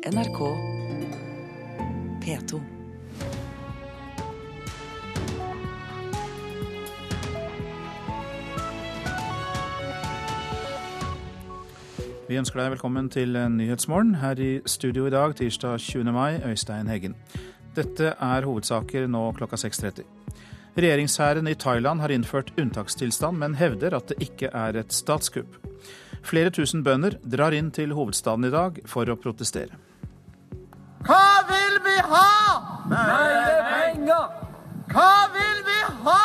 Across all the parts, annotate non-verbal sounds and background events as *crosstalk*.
NRK P2. Vi ønsker deg velkommen til Nyhetsmorgen. Her i studio i dag, tirsdag 20. mai, Øystein Heggen. Dette er hovedsaker nå klokka 6.30. Regjeringshæren i Thailand har innført unntakstilstand, men hevder at det ikke er et statskupp. Flere tusen bønder drar inn til hovedstaden i dag for å protestere. Hva vil vi ha? Flere penger! Hva vil vi ha?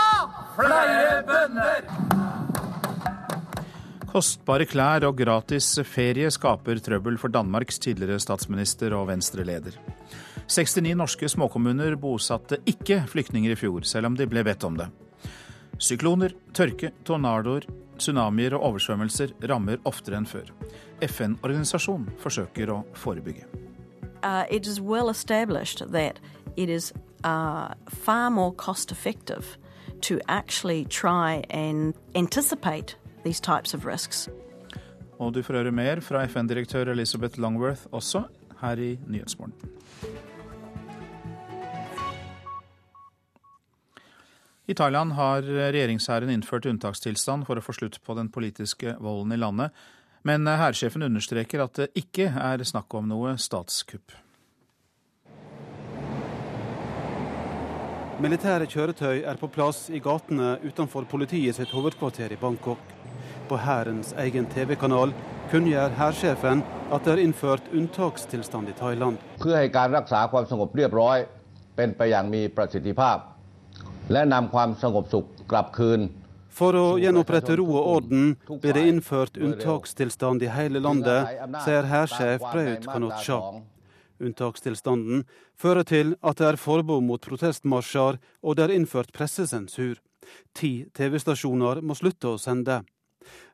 Flere bønder! Kostbare klær og gratis ferie skaper trøbbel for Danmarks tidligere statsminister og Venstre-leder. 69 norske småkommuner bosatte ikke flyktninger i fjor, selv om de ble bedt om det. Sykloner, tørke, tornadoer, tsunamier og oversvømmelser rammer oftere enn før. FN-organisasjonen forsøker å forebygge. Uh, it is well established that it is uh, far more cost effective to actually try and anticipate these types of risks. Og du får høre mer fra FN-direktør Elizabeth Longworth også her i Nyhetsmorgen. I Thailand har regjeringshæren innført unntakstilstand for å få slutt på den politiske volden i landet, men hærsjefen understreker at det ikke er snakk om noe statskupp. Militære kjøretøy er på plass i gatene utenfor politiet sitt hovedkvarter i Bangkok. På hærens egen TV-kanal kunngjør hærsjefen at det er innført unntakstilstand i Thailand. For å gjenopprette ro og orden blir det innført unntakstilstand i hele landet, sier hærsjef Braut Kanotsja. Unntakstilstanden fører til at det er forbud mot protestmarsjer, og det er innført pressesensur. Ti TV-stasjoner må slutte å sende.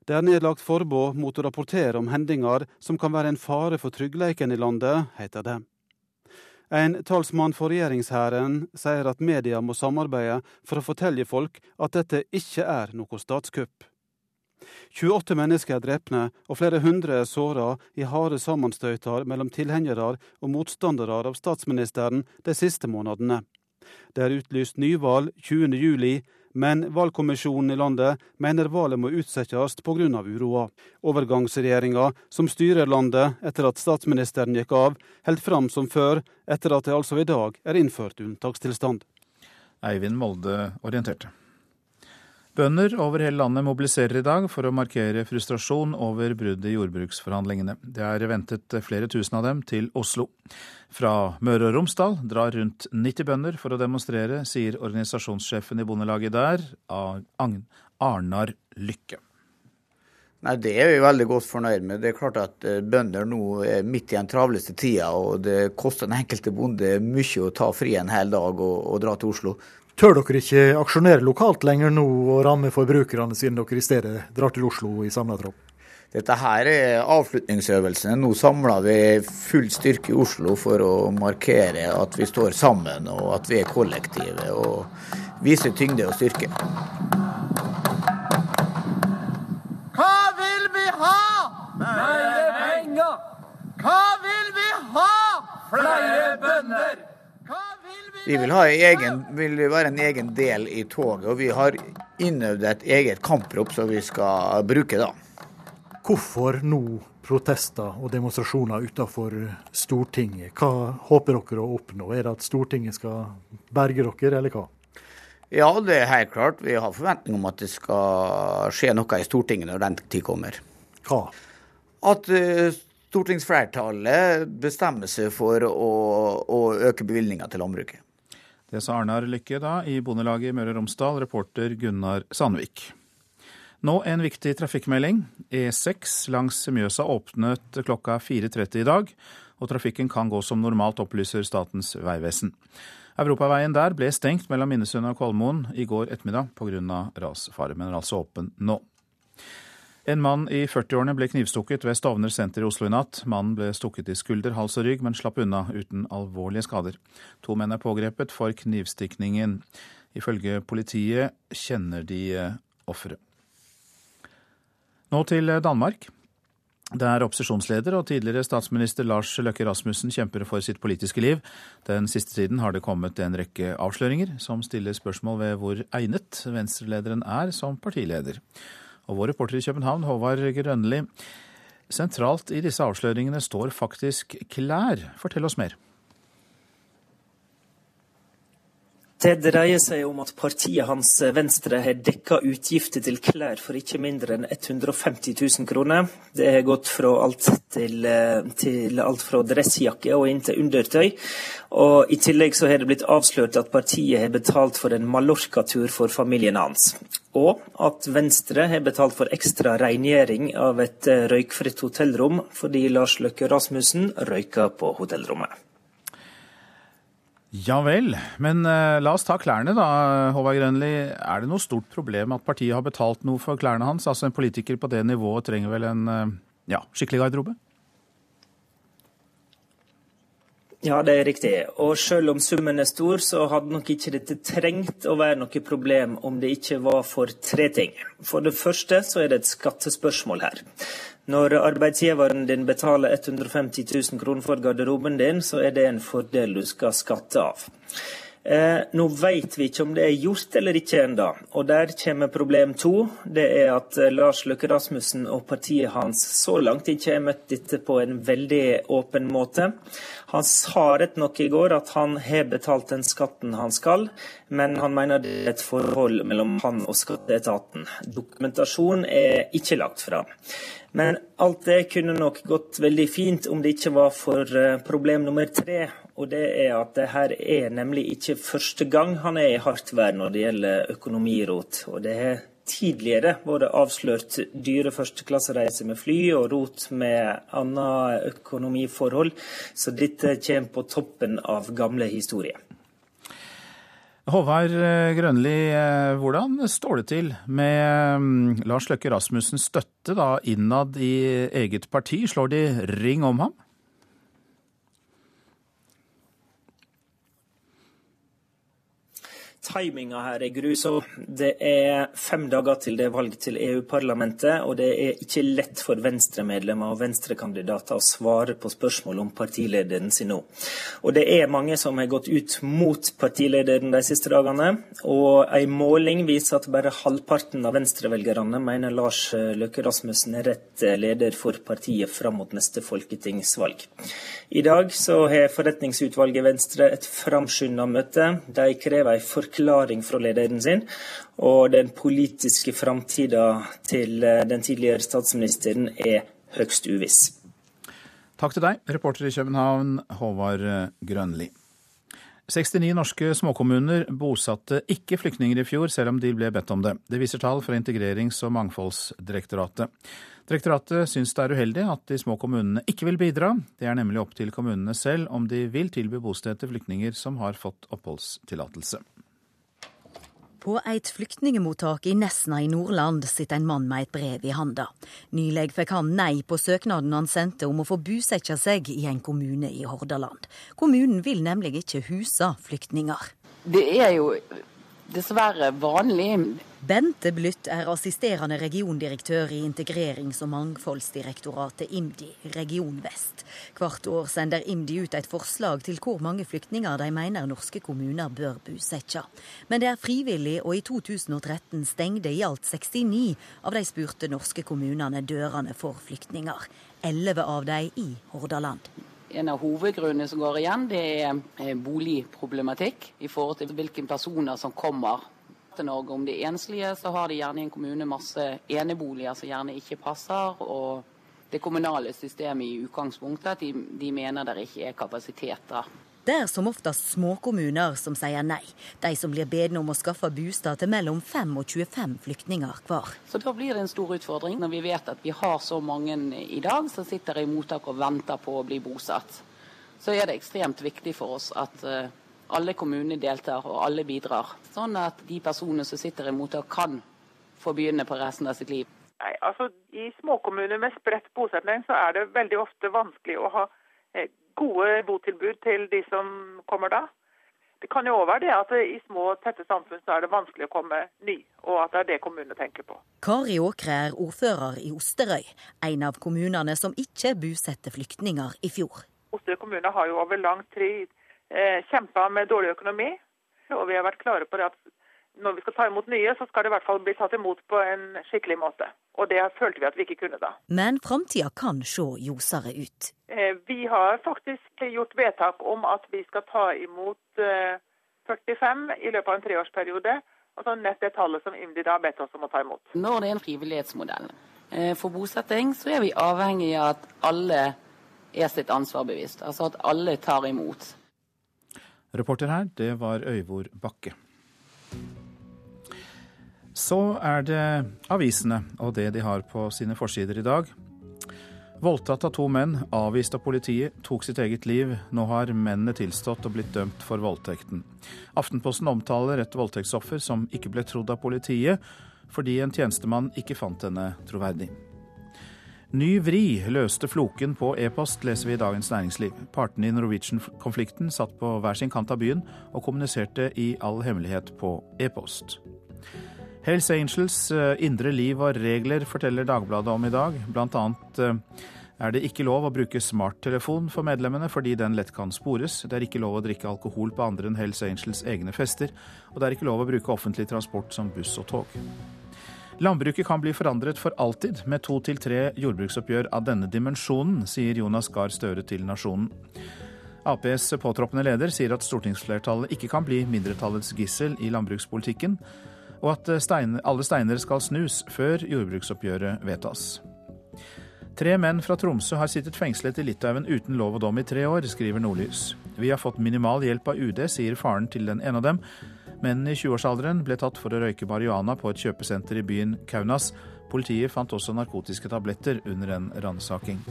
Det er nedlagt forbud mot å rapportere om hendinger som kan være en fare for tryggleiken i landet, heter det. En talsmann for regjeringshæren sier at media må samarbeide for å fortelle folk at dette ikke er noe statskupp. 28 mennesker er drepne og flere hundre er såra i harde sammenstøyter mellom tilhengere og motstandere av statsministeren de siste månedene. Det er utlyst nyvalg 20. juli, men valgkommisjonen i landet mener valget må utsettes pga. uroa. Overgangsregjeringa, som styrer landet etter at statsministeren gikk av, holder fram som før, etter at det altså i dag er innført unntakstilstand. Eivind Molde orienterte. Bønder over hele landet mobiliserer i dag for å markere frustrasjon over bruddet i jordbruksforhandlingene. Det er ventet flere tusen av dem til Oslo. Fra Møre og Romsdal drar rundt 90 bønder for å demonstrere, sier organisasjonssjefen i Bondelaget der, Arnar Lykke. Nei, Det er vi veldig godt fornøyd med. Det er klart at Bønder nå er midt i den travleste tida, og det koster den enkelte bonde mye å ta fri en hel dag og, og dra til Oslo. Tør dere ikke aksjonere lokalt lenger nå og ramme forbrukerne, siden dere i stedet drar til Oslo i samla tropp? Dette her er avslutningsøvelsen. Nå samler vi full styrke i Oslo for å markere at vi står sammen og at vi er kollektive, og viser tyngde og styrke. Hva vil vi ha? Flere penger! Hva vil vi ha? Flere bønder! Vi Vi vil, egen, vil være en egen del i toget, og vi har innøvd et eget kamprop som vi skal bruke da. Hvorfor nå protester og demonstrasjoner utenfor Stortinget? Hva håper dere å oppnå? Er det at Stortinget skal berge dere, eller hva? Ja, det er helt klart. Vi har forventning om at det skal skje noe i Stortinget når den tid kommer. Hva? At uh, stortingsflertallet bestemmer seg for å, å øke bevilgninga til landbruket. Det sa Arnar Lykke da i Bondelaget i Møre og Romsdal, reporter Gunnar Sandvik. Nå en viktig trafikkmelding. E6 langs Mjøsa åpnet klokka 4.30 i dag, og trafikken kan gå som normalt, opplyser Statens vegvesen. Europaveien der ble stengt mellom Minnesund og Kolmoen i går ettermiddag pga. rasfare, men er altså åpen nå. En mann i 40-årene ble knivstukket ved Stovner senter i Oslo i natt. Mannen ble stukket i skulder, hals og rygg, men slapp unna uten alvorlige skader. To menn er pågrepet for knivstikningen. Ifølge politiet kjenner de offeret. Nå til Danmark. Der opposisjonsleder og tidligere statsminister Lars Løkke Rasmussen kjemper for sitt politiske liv. Den siste tiden har det kommet en rekke avsløringer som stiller spørsmål ved hvor egnet venstrelederen er som partileder. Og vår reporter i København, Håvard Grønli, sentralt i disse avsløringene står faktisk klær. Fortell oss mer. Det dreier seg om at partiet hans Venstre har dekka utgifter til klær for ikke mindre enn 150 000 kroner. Det har gått fra alt til, til alt fra dressjakke og inn til undertøy. Og I tillegg så har det blitt avslørt at partiet har betalt for en Mallorca-tur for familien hans. Og at Venstre har betalt for ekstra rengjøring av et røykfritt hotellrom fordi Lars Løkke Rasmussen røyka på hotellrommet. Ja vel, men uh, la oss ta klærne da, Håvard Grønli. Er det noe stort problem at partiet har betalt noe for klærne hans? Altså En politiker på det nivået trenger vel en uh, ja, skikkelig garderobe? Ja, det er riktig. Og selv om summen er stor, så hadde nok ikke dette trengt å være noe problem om det ikke var for tre ting. For det første så er det et skattespørsmål her. Når arbeidsgiveren din betaler 150 000 kroner for garderoben din, så er det en fordel du skal skatte av. Eh, nå vet vi ikke om det er gjort eller ikke ennå. Og der kommer problem to. Det er at eh, Lars Løkke Rasmussen og partiet hans så langt ikke har møtt dette på en veldig åpen måte. Han sa rett nok i går at han har betalt den skatten han skal, men han mener det er et forhold mellom han og skatteetaten. Dokumentasjon er ikke lagt fram. Men alt det kunne nok gått veldig fint om det ikke var for eh, problem nummer tre. Og det er at det her er nemlig ikke første gang han er i hardt vær når det gjelder økonomirot. Og det har tidligere vært avslørt dyre førsteklassereiser med fly og rot med annet økonomiforhold. Så dette kommer på toppen av gamle historier. Håvard eh, Grønli, eh, hvordan står det til med mm, Lars Løkke Rasmussens støtte da innad i eget parti? Slår de ring om ham? Timinga her er grusom. Det er fem dager til det er valg til EU-parlamentet, og det er ikke lett for Venstre-medlemmer og Venstre-kandidater å svare på spørsmål om partilederen sin nå. Og det er mange som har gått ut mot partilederen de siste dagene, og en måling viser at bare halvparten av venstrevelgerne mener Lars Løkke Rasmussen er rett leder for partiet fram mot neste folketingsvalg. I dag så har forretningsutvalget Venstre et framskynda møte. De krever en forklaring forklaring fra lederen sin. Og den politiske framtida til eh, den tidligere statsministeren er høgst uviss. Takk til deg, reporter i København, Håvard Grønli. 69 norske småkommuner bosatte ikke flyktninger i fjor, selv om de ble bedt om det. Det viser tall fra Integrerings- og mangfoldsdirektoratet. Direktoratet syns det er uheldig at de små kommunene ikke vil bidra. Det er nemlig opp til kommunene selv om de vil tilby bosted til flyktninger som har fått oppholdstillatelse. På et flyktningemottak i Nesna i Nordland sitter en mann med et brev i handa. Nylig fikk han nei på søknaden han sendte om å få bosette seg i en kommune i Hordaland. Kommunen vil nemlig ikke huse flyktninger. Det er jo dessverre vanlig. Bente Blytt er assisterende regiondirektør i Integrerings- og mangfoldsdirektoratet IMDi, Region Vest. Hvert år sender IMDi ut et forslag til hvor mange flyktninger de mener norske kommuner bør bosette. Men det er frivillig, og i 2013 stengte i alt 69 av de spurte norske kommunene dørene for flyktninger. Elleve av de i Hordaland. En av hovedgrunnene som går igjen, det er boligproblematikk i forhold til hvilke personer som kommer til Norge. Om de er enslige, så har de gjerne i en kommune masse eneboliger som gjerne ikke passer. og det kommunale systemet i utgangspunktet at de, de mener det ikke er kapasiteter. Det er som oftest småkommuner som sier nei. De som blir bedne om å skaffe bostad til mellom 5 og 25 flyktninger hver. Så Da blir det en stor utfordring når vi vet at vi har så mange i dag som sitter i mottak og venter på å bli bosatt. Så er det ekstremt viktig for oss at uh, alle kommunene deltar og alle bidrar. Sånn at de personene som sitter i mottak kan få begynne på resten av sitt liv. Nei, altså I småkommuner med spredt bosetning så er det veldig ofte vanskelig å ha eh, gode botilbud til de som kommer da. Det kan jo òg være det at i små, tette samfunn så er det vanskelig å komme ny, og at det er det kommunene tenker på. Kari Åkre er ordfører i Osterøy, en av kommunene som ikke bosetter flyktninger i fjor. Osterøy kommune har jo over lang tid eh, kjempa med dårlig økonomi, og vi har vært klare på det at når vi skal ta imot nye, så skal det i hvert fall bli tatt imot på en skikkelig måte. Og det følte vi at vi ikke kunne da. Men framtida kan se ljosere ut. Eh, vi har faktisk gjort vedtak om at vi skal ta imot 45 eh, i løpet av en treårsperiode. Altså nett det tallet som IMDi har bedt oss om å ta imot. Når det er en frivillighetsmodell eh, for bosetting, så er vi avhengig av at alle er sitt ansvar bevisst. Altså at alle tar imot. Reporter her, det var Øyvor Bakke. Så er det avisene og det de har på sine forsider i dag. Voldtatt av to menn, avvist av politiet, tok sitt eget liv. Nå har mennene tilstått og blitt dømt for voldtekten. Aftenposten omtaler et voldtektsoffer som ikke ble trodd av politiet, fordi en tjenestemann ikke fant henne troverdig. Ny vri løste floken på e-post, leser vi i Dagens Næringsliv. Partene i Norwegian-konflikten satt på hver sin kant av byen og kommuniserte i all hemmelighet på e-post. Hells Angels eh, indre liv og regler forteller Dagbladet om i dag. Blant annet eh, er det ikke lov å bruke smarttelefon for medlemmene fordi den lett kan spores. Det er ikke lov å drikke alkohol på andre enn Hells Angels egne fester. Og det er ikke lov å bruke offentlig transport som buss og tog. Landbruket kan bli forandret for alltid med to til tre jordbruksoppgjør av denne dimensjonen, sier Jonas Gahr Støre til Nasjonen. Aps påtroppende leder sier at stortingsflertallet ikke kan bli mindretallets gissel i landbrukspolitikken, og at stein, alle steiner skal snus før jordbruksoppgjøret vedtas. Tre menn fra Tromsø har sittet fengslet i Litauen uten lov og dom i tre år, skriver Nordlys. Vi har fått minimal hjelp av UD, sier faren til den ene av dem. Mennene i 20-årsalderen ble tatt for å røyke marihuana på et kjøpesenter i byen Kaunas. Politiet fant også narkotiske tabletter under en ransaking.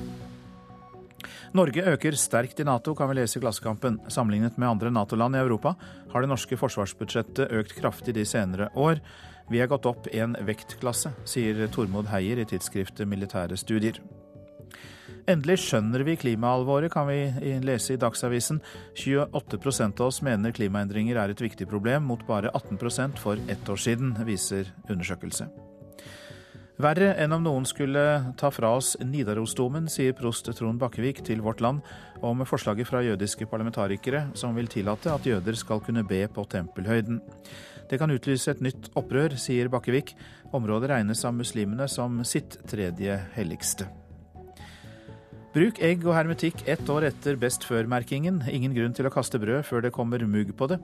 Norge øker sterkt i Nato, kan vi lese i Klassekampen. Sammenlignet med andre Nato-land i Europa har det norske forsvarsbudsjettet økt kraftig de senere år. Vi er gått opp en vektklasse, sier Tormod Heier i tidsskriftet Militære studier. Endelig skjønner vi klimaalvoret, kan vi lese i Dagsavisen. 28% av oss mener klimaendringer er et viktig problem, mot bare 18% for ett år siden, viser undersøkelse. Verre enn om noen skulle ta fra oss Nidarosdomen, sier prost Trond Bakkevik til Vårt Land om forslaget fra jødiske parlamentarikere som vil tillate at jøder skal kunne be på tempelhøyden. Det kan utlyse et nytt opprør, sier Bakkevik. Området regnes av muslimene som sitt tredje helligste. Bruk egg og hermetikk ett år etter best før-merkingen. Ingen grunn til å kaste brød før det kommer mugg på det.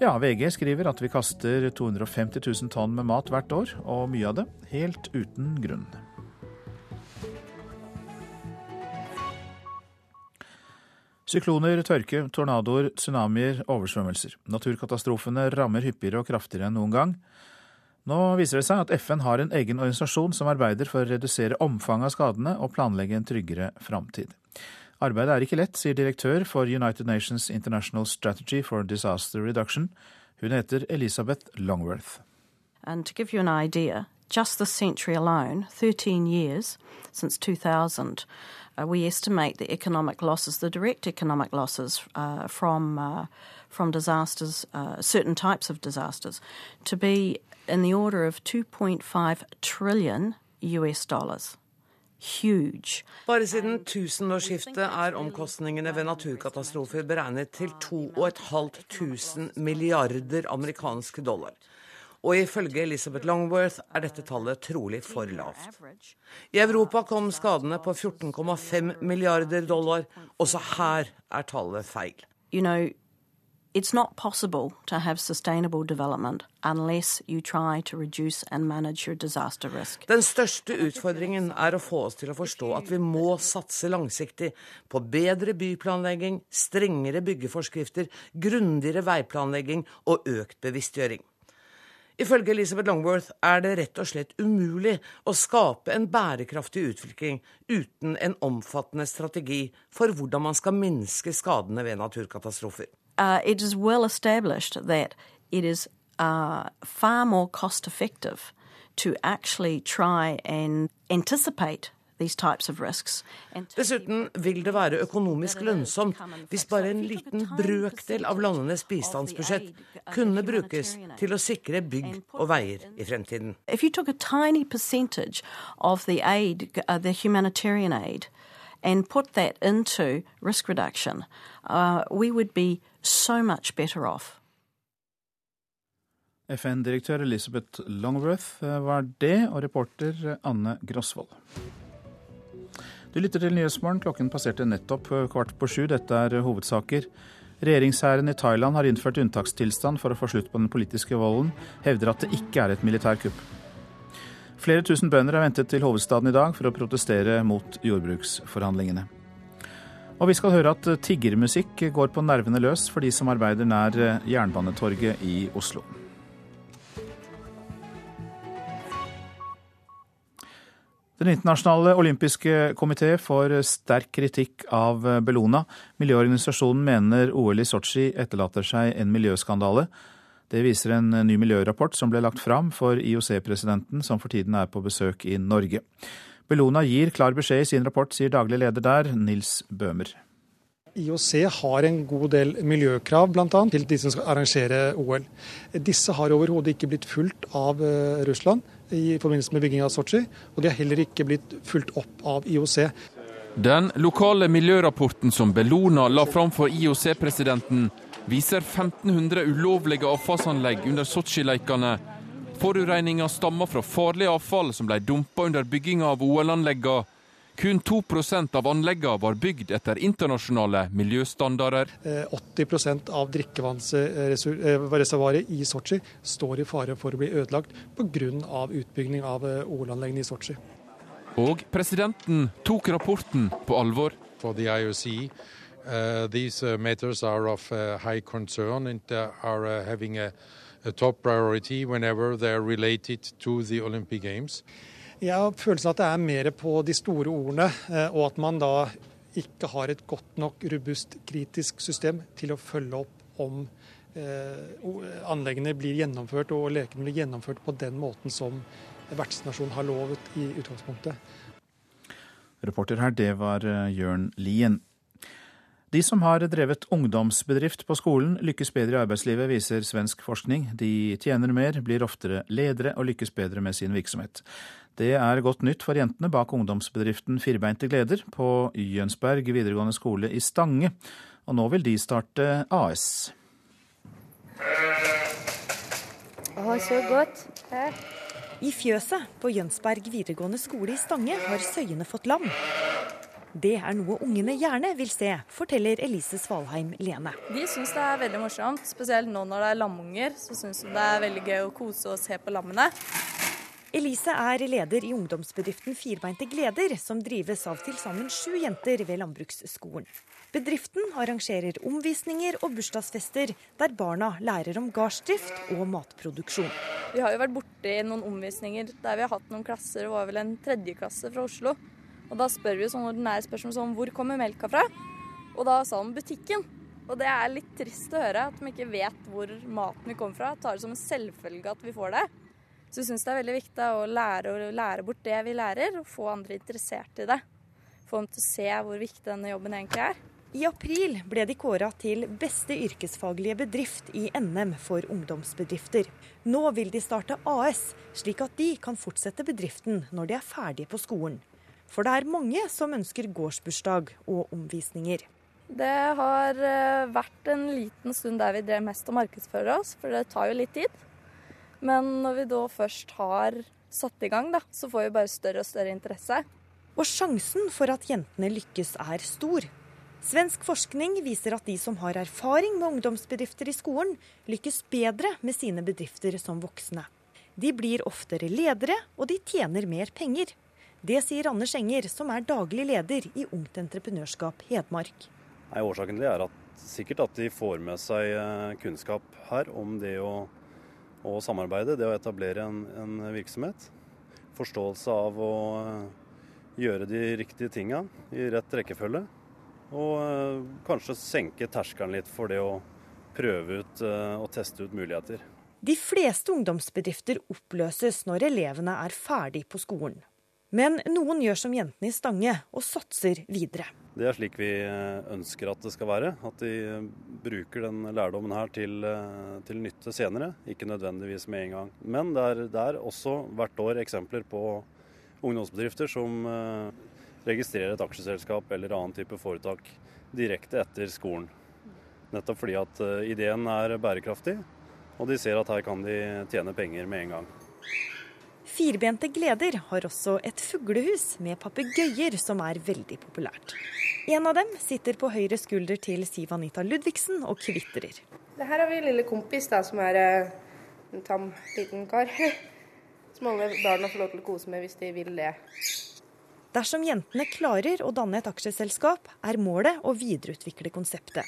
Ja, VG skriver at vi kaster 250 000 tonn med mat hvert år, og mye av det helt uten grunn. Sykloner, tørke, tornadoer, tsunamier, oversvømmelser. Naturkatastrofene rammer hyppigere og kraftigere enn noen gang. Nå viser det seg at FN har en egen organisasjon som arbeider for å redusere omfanget av skadene og planlegge en tryggere framtid. Arbeidet er ikke lett, sier direktør for United Nations International Strategy for Disaster Reduction. Hun heter Elisabeth Longworth. And to give you an idea, just this century alone, 13 years since 2000, uh, we estimate the economic losses, the direct economic losses uh, from uh, from disasters, uh, certain types of disasters, to be in the order of 2.5 trillion US dollars. Huge. Bare siden tusenårsskiftet er omkostningene ved naturkatastrofer beregnet til 2500 milliarder amerikanske dollar. Og ifølge Elizabeth Longworth er dette tallet trolig for lavt. I Europa kom skadene på 14,5 milliarder dollar. Også her er tallet feil. You know, It's not possible to have sustainable development unless you try to reduce and manage your disaster risk. Den største utfordringen er å få oss til å forstå at vi må satse langsiktig på bedre byplanlegging, strengere byggeforskrifter, grundigere veiplanlegging og økt bevisstgjøring. Ifølge Elizabeth Longworth er det rett og slett umulig å skape en bærekraftig utvikling uten en omfattende strategi for hvordan man skal minske skadene ved naturkatastrofer. Uh, it is well established that it is uh, far more cost effective to actually try and anticipate Dessuten vil det være økonomisk lønnsomt hvis bare en liten brøkdel av landenes bistandsbudsjett kunne brukes til å sikre bygg og veier i fremtiden. Uh, and put that into risk reduction, uh, we would be so much better off. FN-direktør Elizabeth Longworth eh, var det, og reporter Anne Grosvold. Du lytter til Nyhetsmorgen. Klokken passerte nettopp eh, kvart på sju. Dette er eh, hovedsaker. Regjeringshæren i Thailand har innført unntakstilstand for å få slutt på den politiske volden, hevder at det ikke er et militærkupp. Flere tusen bønder har ventet til hovedstaden i dag for å protestere mot jordbruksforhandlingene. Og vi skal høre at tiggermusikk går på nervene løs for de som arbeider nær Jernbanetorget i Oslo. Den internasjonale olympiske komité får sterk kritikk av Bellona. Miljøorganisasjonen mener OL i Sotsji etterlater seg en miljøskandale. Det viser en ny miljørapport som ble lagt fram for IOC-presidenten, som for tiden er på besøk i Norge. Bellona gir klar beskjed i sin rapport, sier daglig leder der, Nils Bøhmer. IOC har en god del miljøkrav bl.a. til de som skal arrangere OL. Disse har overhodet ikke blitt fulgt av eh, Russland i forbindelse med bygging av Sotsji, og de har heller ikke blitt fulgt opp av IOC. Den lokale miljørapporten som Bellona la fram for IOC-presidenten, viser 1500 ulovlige avfallsanlegg under Sotsji-lekene. Forurensninga stammer fra farlig avfall som ble dumpa under bygginga av OL-anleggene kun 2% av anleggene var bygd etter internasjonale miljøstandarder. 80 eh, av drikkevannsreservoaret i Sotsji står i fare for å bli ødelagt pga. utbygging av eh, OL-anleggene i Sotsji. Og presidenten tok rapporten på alvor. For the IOC, uh, these uh, matters are of uh, high concern and uh, are uh, having a, a top priority whenever they are related to the Olympic Games. Jeg har følelsen at det er mer på de store ordene, eh, og at man da ikke har et godt nok robust kritisk system til å følge opp om eh, anleggene blir gjennomført og lekene blir gjennomført på den måten som vertsnasjonen har lovet i utgangspunktet. Reporter her, det var eh, Jørn Lien. De som har drevet ungdomsbedrift på skolen, lykkes bedre i arbeidslivet, viser svensk forskning. De tjener mer, blir oftere ledere og lykkes bedre med sin virksomhet. Det er godt nytt for jentene bak ungdomsbedriften Firbeinte gleder på Jønsberg videregående skole i Stange. Og nå vil de starte AS. Å, så godt. I fjøset på Jønsberg videregående skole i Stange har søyene fått lam. Det er noe ungene gjerne vil se, forteller Elise Svalheim Lene. De syns det er veldig morsomt, spesielt nå når det er lamunger. Så syns de det er veldig gøy å kose og se på lammene. Elise er leder i ungdomsbedriften Firbeinte gleder, som drives av til sammen sju jenter ved landbruksskolen. Bedriften arrangerer omvisninger og bursdagsfester der barna lærer om gardsdrift og matproduksjon. Vi har jo vært borti noen omvisninger der vi har hatt noen klasser, det var vel en tredjeklasse fra Oslo. Og Da spør vi jo sånn ordinære spørsmål som hvor kommer melka fra? Og da sa de butikken. Og det er litt trist å høre at de ikke vet hvor maten vi kommer fra. Tar det som en selvfølge at vi får det. Så jeg syns det er veldig viktig å lære, å lære bort det vi lærer, og få andre interessert i det. Få dem til å se hvor viktig denne jobben egentlig er. I april ble de kåra til beste yrkesfaglige bedrift i NM for ungdomsbedrifter. Nå vil de starte AS, slik at de kan fortsette bedriften når de er ferdige på skolen. For det er mange som ønsker gårdsbursdag og omvisninger. Det har eh, vært en liten stund der vi drev mest å markedsføre oss, for det tar jo litt tid. Men når vi da først har satt i gang, da, så får vi bare større og større interesse. Og sjansen for at jentene lykkes er stor. Svensk forskning viser at de som har erfaring med ungdomsbedrifter i skolen, lykkes bedre med sine bedrifter som voksne. De blir oftere ledere, og de tjener mer penger. Det sier Anders Enger, som er daglig leder i Ungt Entreprenørskap Hedmark. Nei, årsaken til det er at, sikkert at de får med seg eh, kunnskap her om det å å samarbeide, det å etablere en, en virksomhet. Forståelse av å eh, gjøre de riktige tinga i rett rekkefølge. Og eh, kanskje senke terskelen litt for det å prøve ut og teste ut muligheter. De fleste ungdomsbedrifter oppløses når elevene er ferdig på skolen. Men noen gjør som jentene i Stange og satser videre. Det er slik vi eh, ønsker at det skal være. At de bruker den lærdommen her til, eh, til nytte senere, ikke nødvendigvis med en gang. Men det er, det er også hvert år eksempler på ungdomsbedrifter som eh, registrerer et aksjeselskap eller annen type foretak direkte etter skolen. Nettopp fordi at ideen er bærekraftig, og de ser at her kan de tjene penger med en gang. Firbente gleder har også et fuglehus med papegøyer som er veldig populært. En av dem sitter på høyre skulder til Siv Anita Ludvigsen og kvitrer. Det her har vi lille kompis da, som er eh, en tam liten kar. *laughs* Som alle barna får lov til å kose med hvis de vil det. Dersom jentene klarer å danne et aksjeselskap, er målet å videreutvikle konseptet.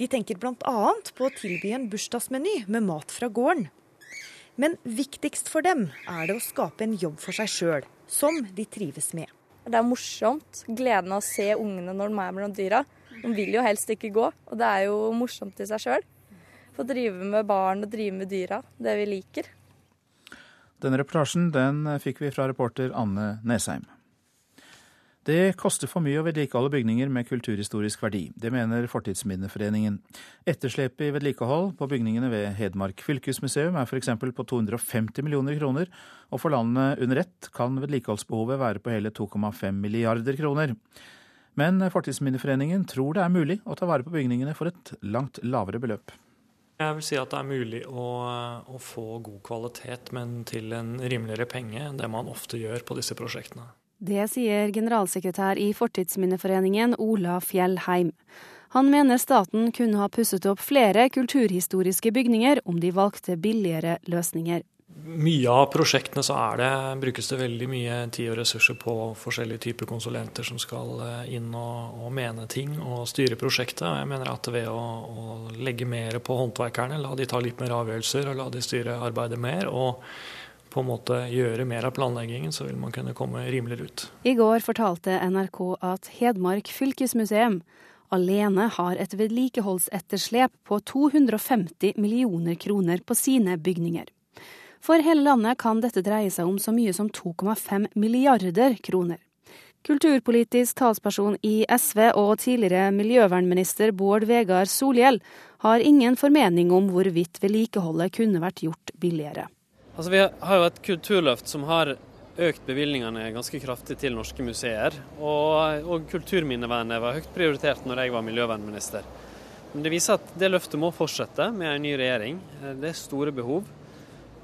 De tenker bl.a. på å tilby en bursdagsmeny med mat fra gården. Men viktigst for dem er det å skape en jobb for seg sjøl, som de trives med. Det er morsomt. Gleden av å se ungene når de er mellom dyra. De vil jo helst ikke gå, og det er jo morsomt i seg sjøl. Få drive med barn og drive med dyra, det vi liker. Denne reportasjen den fikk vi fra reporter Anne Nesheim. Det koster for mye å vedlikeholde bygninger med kulturhistorisk verdi. Det mener Fortidsminneforeningen. Etterslepet i vedlikehold på bygningene ved Hedmark fylkesmuseum er f.eks. på 250 millioner kroner, og for landet under ett kan vedlikeholdsbehovet være på hele 2,5 milliarder kroner. Men Fortidsminneforeningen tror det er mulig å ta vare på bygningene for et langt lavere beløp. Jeg vil si at det er mulig å, å få god kvalitet, men til en rimeligere penge enn det man ofte gjør på disse prosjektene. Det sier generalsekretær i Fortidsminneforeningen Ola Fjellheim. Han mener staten kunne ha pusset opp flere kulturhistoriske bygninger om de valgte billigere løsninger. Mye av prosjektene så det, brukes det veldig mye tid og ressurser på forskjellige typer konsulenter som skal eh, inn og, og mene ting og styre prosjektet. Jeg mener at ved å, å legge mer på håndverkerne, la de ta litt mer avgjørelser og la de styre arbeidet mer, og på en måte gjøre mer av planleggingen, så vil man kunne komme rimeligere ut. I går fortalte NRK at Hedmark fylkesmuseum alene har et vedlikeholdsetterslep på 250 millioner kroner på sine bygninger. For hele landet kan dette dreie seg om så mye som 2,5 milliarder kroner. Kulturpolitisk talsperson i SV og tidligere miljøvernminister Bård Vegar Solhjell har ingen formening om hvorvidt vedlikeholdet kunne vært gjort billigere. Altså, vi har jo et kulturløft som har økt bevilgningene ganske kraftig til norske museer. Og, og kulturminnevernet var høyt prioritert når jeg var miljøvernminister. Men det viser at det løftet må fortsette med en ny regjering. Det er store behov.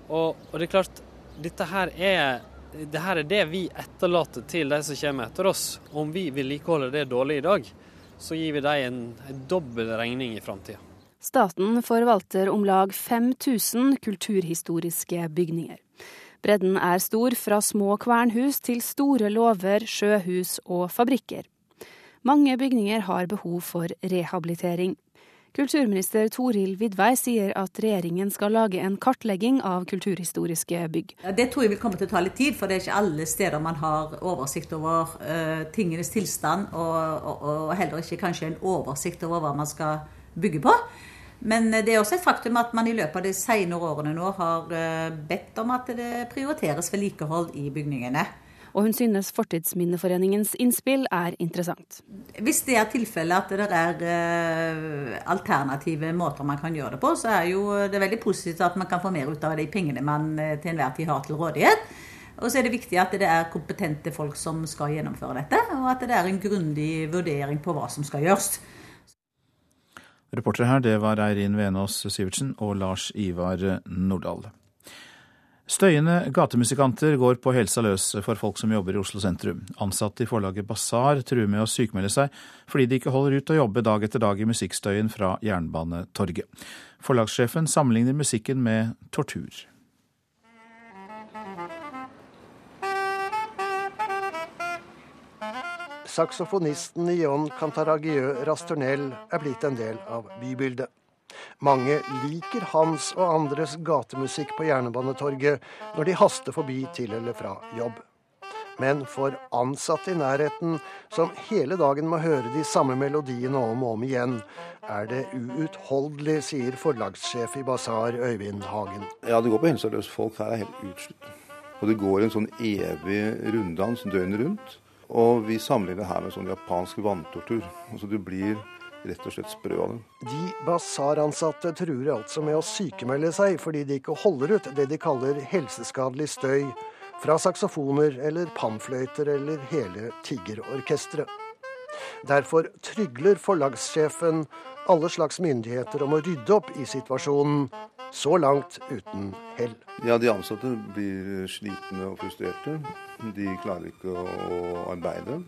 Og, og det er klart, dette her er, det her er det vi etterlater til de som kommer etter oss. Om vi vedlikeholder det dårlig i dag, så gir vi dem en, en dobbel regning i framtida. Staten forvalter om lag 5000 kulturhistoriske bygninger. Bredden er stor fra små kvernhus til store låver, sjøhus og fabrikker. Mange bygninger har behov for rehabilitering. Kulturminister Toril Vidvei sier at regjeringen skal lage en kartlegging av kulturhistoriske bygg. Det tror jeg vil komme til å ta litt tid, for det er ikke alle steder man har oversikt over uh, tingenes tilstand, og, og, og, heller ikke kanskje en oversikt over hva man skal bygge på. Men det er også et faktum at man i løpet av de senere årene nå har eh, bedt om at det prioriteres vedlikehold i bygningene. Og hun synes Fortidsminneforeningens innspill er interessant. Hvis det er tilfellet at det er eh, alternative måter man kan gjøre det på, så er jo det veldig positivt at man kan få mer ut av de pengene man eh, til enhver tid har til rådighet. Og så er det viktig at det er kompetente folk som skal gjennomføre dette, og at det er en grundig vurdering på hva som skal gjøres. Reportere her det var Eirin Venås Sivertsen og Lars Ivar Nordahl. Støyende gatemusikanter går på helsa løs for folk som jobber i Oslo sentrum. Ansatte i forlaget Basar truer med å sykmelde seg fordi de ikke holder ut å jobbe dag etter dag i musikkstøyen fra Jernbanetorget. Forlagssjefen sammenligner musikken med tortur. Saksofonisten Ion Cantaragieu Rastornell er blitt en del av bybildet. Mange liker hans og andres gatemusikk på Jernbanetorget når de haster forbi til eller fra jobb. Men for ansatte i nærheten, som hele dagen må høre de samme melodiene om og om igjen, er det uutholdelig, sier forlagssjef i Basar Øyvind Hagen. Ja, det går på helseløse folk. Her er helt utslitt. Og det går en sånn evig runddans døgnet rundt. Og vi sammenligner her med sånn japansk vanntortur. Altså du blir rett og slett sprø av det. De basaransatte truer altså med å sykemelde seg fordi de ikke holder ut det de kaller helseskadelig støy fra saksofoner eller pannfløyter eller hele tiggerorkesteret. Derfor trygler forlagssjefen alle slags myndigheter om å rydde opp i situasjonen, så langt uten hell. Ja, De ansatte blir slitne og frustrerte. De klarer ikke å arbeide.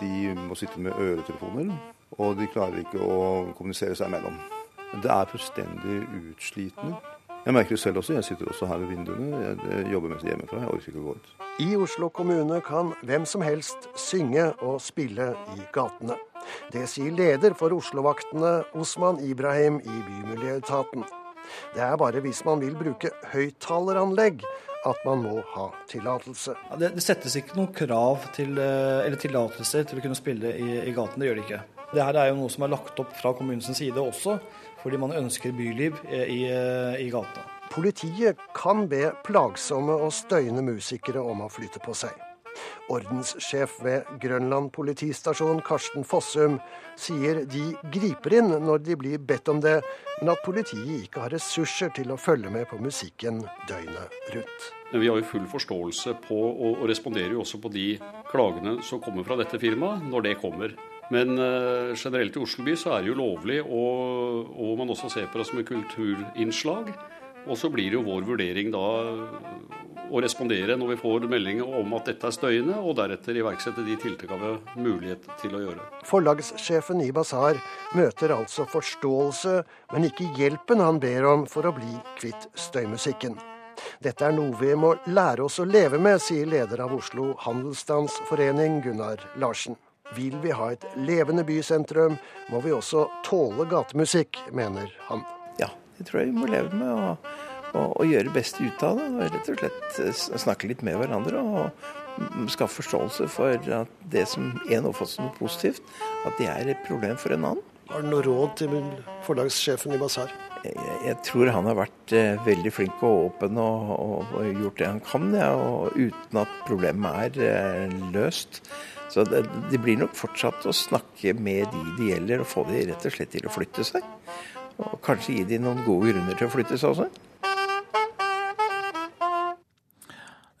De må sitte med øretelefoner, og de klarer ikke å kommunisere seg imellom. Det er fullstendig utslitende. Jeg merker det selv også. Jeg sitter også her ved vinduene. Jeg jobber mest hjemmefra. Jeg orker ikke å gå ut. I Oslo kommune kan hvem som helst synge og spille i gatene. Det sier leder for Oslo-vaktene, Osman Ibrahim i Bymiljøetaten. Det er bare hvis man vil bruke høyttaleranlegg at man må ha tillatelse. Ja, det, det, settes ikke noen krav til, eh, eller tillatelser til å kunne spille i, i gaten. Det gjør det ikke. Det her er jo noe som er lagt opp fra kommunens side også fordi man ønsker byliv i, i gata. Politiet kan be plagsomme og støyende musikere om å flytte på seg. Ordenssjef ved Grønland politistasjon, Karsten Fossum, sier de griper inn når de blir bedt om det, men at politiet ikke har ressurser til å følge med på musikken døgnet rundt. Vi har jo full forståelse på, og, responderer jo også på de klagene som kommer fra dette firmaet, når det kommer. Men uh, generelt i Oslo by så er det jo lovlig, og, og man også ser på det som et kulturinnslag. Og så blir jo vår vurdering da å respondere når vi får melding om at dette er støyende, og deretter iverksette de tiltakene vi har mulighet til å gjøre. Forlagssjefen i Basar møter altså forståelse, men ikke hjelpen han ber om for å bli kvitt støymusikken. Dette er noe vi må lære oss å leve med, sier leder av Oslo Handelsstandsforening, Gunnar Larsen. Vil vi ha et levende bysentrum, må vi også tåle gatemusikk, mener han. Det tror jeg vi må leve med. Og, og, og gjøre det beste ut av det. Og rett og slett eh, snakke litt med hverandre. Og skaffe forståelse for at det som en oppfatter som positivt, at det er et problem for en annen. Har du noe råd til forlagssjefen i Basar? Jeg, jeg, tror han har vært eh, veldig flink og åpen og, og, og, gjort det han kan, ja, og uten at problemet er eh, løst. Så det, det, blir nok fortsatt å snakke med de det gjelder, og få de rett og slett til å flytte seg. Og kanskje gi de noen gode grunner til å flytte seg også.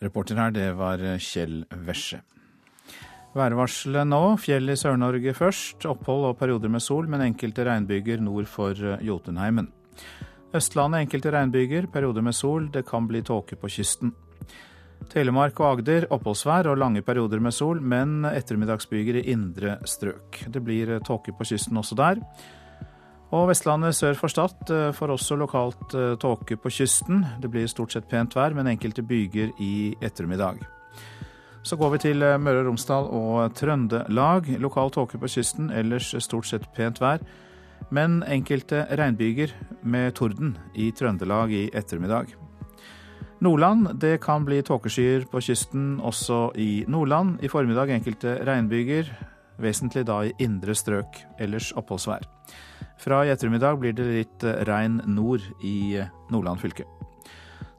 Reporter her, det var Kjell Vesje. Værvarselet nå. Fjell i Sør-Norge først. Opphold og perioder med sol, men enkelte regnbyger nord for Jotunheimen. Østlandet enkelte regnbyger, perioder med sol. Det kan bli tåke på kysten. Telemark og Agder oppholdsvær og lange perioder med sol, men ettermiddagsbyger i indre strøk. Det blir tåke på kysten også der. Og Vestlandet sør for Stad eh, får også lokalt eh, tåke på kysten. Det blir stort sett pent vær, men enkelte byger i ettermiddag. Så går vi til eh, Møre og Romsdal og Trøndelag. Lokal tåke på kysten, ellers stort sett pent vær. Men enkelte regnbyger med torden i Trøndelag i ettermiddag. Nordland det kan bli tåkeskyer på kysten også i Nordland. I formiddag enkelte regnbyger, vesentlig da i indre strøk. Ellers oppholdsvær. Fra i ettermiddag blir det litt regn nord i Nordland fylke.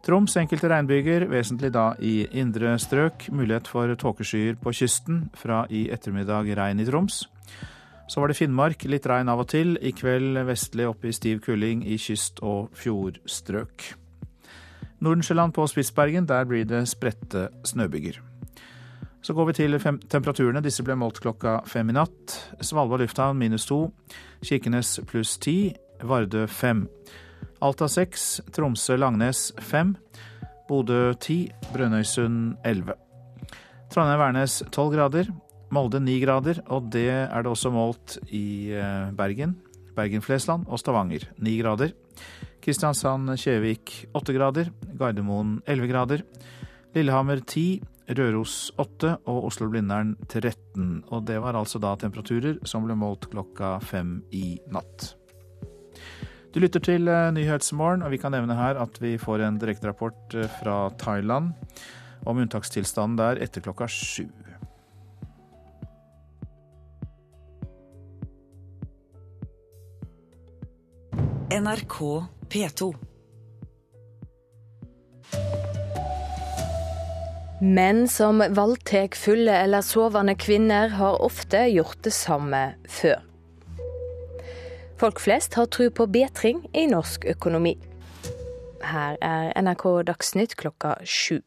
Troms enkelte regnbyger, vesentlig da i indre strøk. Mulighet for tåkeskyer på kysten. Fra i ettermiddag regn i Troms. Så var det Finnmark, litt regn av og til. I kveld vestlig oppe i stiv kuling i kyst- og fjordstrøk. Nordensjøland på Spitsbergen, der blir det spredte snøbyger. Så går vi til temperaturene. Disse ble målt klokka fem i natt. Svalbard lufthavn minus to. Kirkenes pluss ti. Vardø fem. Alta seks. Tromsø-Langnes fem. Bodø ti. Brønnøysund elleve. Trondheim-Værnes tolv grader. Molde ni grader, og det er det også målt i eh, Bergen. Bergen-Flesland og Stavanger ni grader. Kristiansand-Kjevik åtte grader, Gardermoen 11 grader, Lillehammer 10, Røros 8 og Oslo-Blindern 13. Og det var altså da temperaturer som ble målt klokka fem i natt. Du lytter til eh, Nyhetsmorgen, og vi kan nevne her at vi får en direkterapport eh, fra Thailand om unntakstilstanden der etter klokka sju. NRK P2. Menn som voldtar fulle eller sovende kvinner, har ofte gjort det samme før. Folk flest har tro på bedring i norsk økonomi. Her er NRK Dagsnytt klokka sju.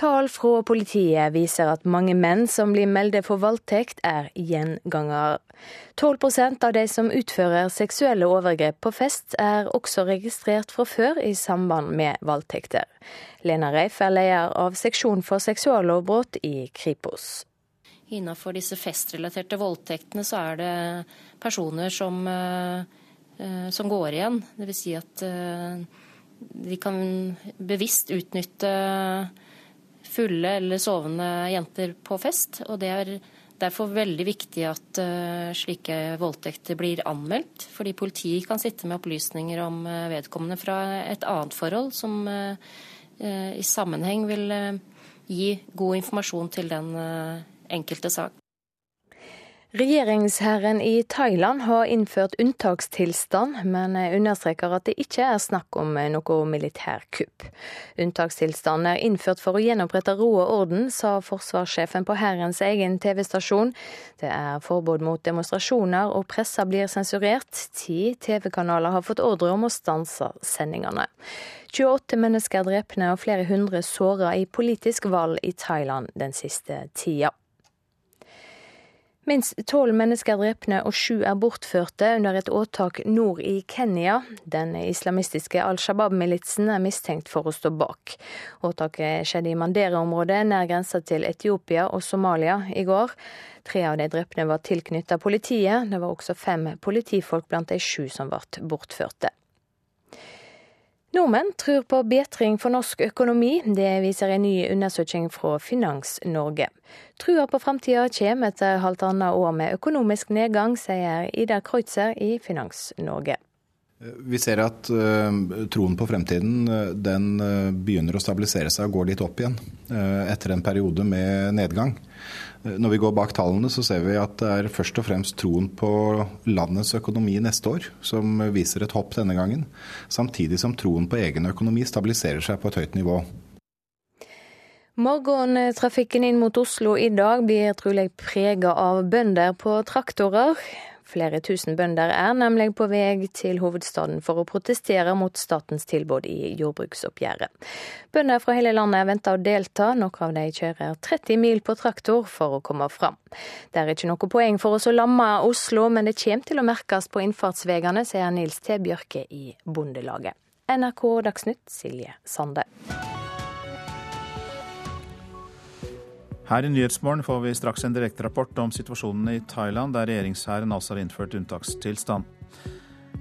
Tall fra politiet viser at mange menn som blir meldt for voldtekt, er gjengangere. 12% av de som utfører seksuelle overgrep på fest, er også registrert fra før i samband med voldtekter. Lena Reif er leder av seksjon for seksuallovbrudd i Kripos. Innenfor disse festrelaterte voldtektene så er det personer som, eh, som går igjen. Dvs. Si at eh, de kan bevisst utnytte fulle eller sovende jenter på fest. Og det er derfor veldig viktig at uh, slike voldtekter blir anmeldt. Fordi politiet kan sitte med opplysninger om uh, vedkommende fra et annet forhold som uh, i sammenheng vil gi god informasjon til den enkelte sak. Regjeringshæren i Thailand har innført unntakstilstand, men understreker at det ikke er snakk om noe militærkupp. Unntakstilstanden er innført for å gjenopprette ro og orden, sa forsvarssjefen på hærens egen TV-stasjon. Det er forbud mot demonstrasjoner, og pressa blir sensurert. Ti TV-kanaler har fått ordre om å stanse sendingene. 28 mennesker drepne og flere hundre såra i politisk valg i Thailand den siste tida. Minst tolv mennesker drepne og sju er bortførte under et åtak nord i Kenya. Den islamistiske Al Shabaab-militsen er mistenkt for å stå bak. Åtaket skjedde i Mandera-området nær grensa til Etiopia og Somalia i går. Tre av de drepne var tilknyttet politiet. Det var også fem politifolk blant de sju som ble bortførte. Nordmenn tror på bedring for norsk økonomi. Det viser en ny undersøking fra Finans-Norge. Trua på framtida kommer etter halvannet år med økonomisk nedgang, sier Ida Kreutzer i Finans-Norge. Vi ser at uh, troen på fremtiden uh, den uh, begynner å stabilisere seg og går litt opp igjen etter en periode med nedgang. Når vi går bak tallene, så ser vi at det er først og fremst troen på landets økonomi neste år som viser et hopp denne gangen, samtidig som troen på egen økonomi stabiliserer seg på et høyt nivå. Morgentrafikken inn mot Oslo i dag blir trolig prega av bønder på traktorer. Flere tusen bønder er nemlig på vei til hovedstaden for å protestere mot statens tilbud i jordbruksoppgjøret. Bønder fra hele landet venter å delta, noen av de kjører 30 mil på traktor for å komme fram. Det er ikke noe poeng for oss å lamme Oslo, men det kommer til å merkes på innfartsveiene, sier Nils T. Bjørke i Bondelaget. NRK Dagsnytt, Silje Sande. Her i Nyhetsmorgen får vi straks en direkterapport om situasjonen i Thailand, der regjeringshæren altså har innført unntakstilstand.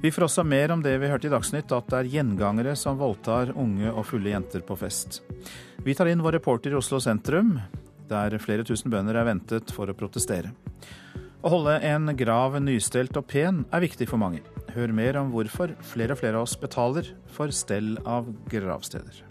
Vi får også mer om det vi hørte i Dagsnytt, at det er gjengangere som voldtar unge og fulle jenter på fest. Vi tar inn vår reporter i Oslo sentrum, der flere tusen bønder er ventet for å protestere. Å holde en grav nystelt og pen er viktig for mange. Hør mer om hvorfor flere og flere av oss betaler for stell av gravsteder.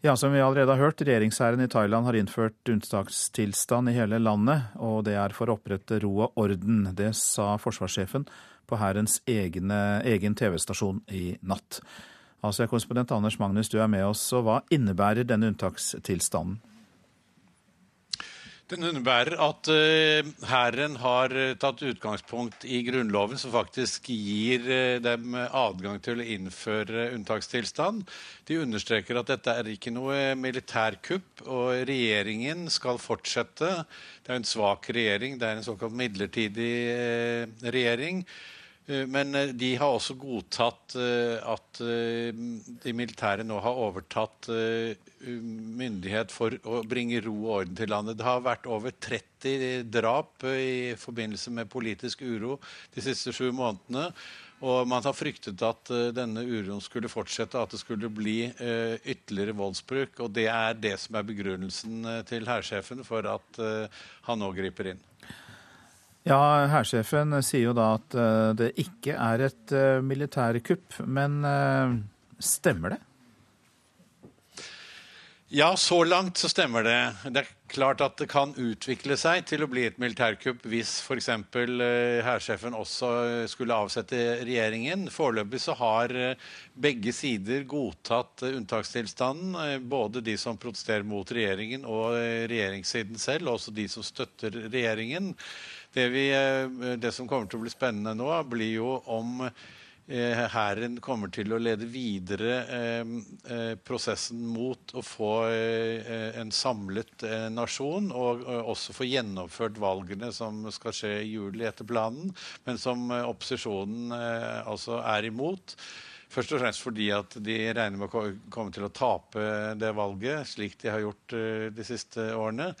Ja, som vi allerede har hørt, regjeringshæren i Thailand har innført unntakstilstand i hele landet, og det er for å opprette ro og orden. Det sa forsvarssjefen på hærens egen TV-stasjon i natt. Altså, korrespondent Anders Magnus, du er med oss, og hva innebærer denne unntakstilstanden? Den underbærer at eh, hæren uh, har eh, tatt utgangspunkt i Grunnloven, som faktisk gir uh, dem adgang til å innføre unntakstilstand. De understreker at dette er ikke noe militærkupp, og regjeringen skal fortsette. Det er en svak regjering, det er en såkalt midlertidig regjering. Men de har også godtatt at de militære nå har overtatt myndighet for å bringe ro og orden til landet. Det har vært over 30 drap i forbindelse med politisk uro de siste sju månedene. Og man har fryktet at denne uroen skulle fortsette, at det skulle bli ytterligere voldsbruk. Og det er det som er begrunnelsen til hærsjefen for at han nå griper inn. Ja, Hærsjefen sier jo da at det ikke er et militærkupp. Men stemmer det? Ja, så langt så stemmer det. Det er klart at det kan utvikle seg til å bli et militærkupp hvis f.eks. Eh, hærsjefen også skulle avsette regjeringen. Foreløpig så har eh, begge sider godtatt eh, unntakstilstanden. Både de som protesterer mot regjeringen og regjeringssiden selv, og også de som støtter regjeringen. Det, vi, det som kommer til å bli spennende nå, blir jo om Eh, hæren kommer til å lede videre eh, eh, prosessen mot å få en samlet nasjon, og også få gjennomført valgene som skal skje i juli etter planen, men som opposisjonen altså er imot. Først og fremst fordi at de regner med å komme til å tape det valget, slik de har gjort de siste årene.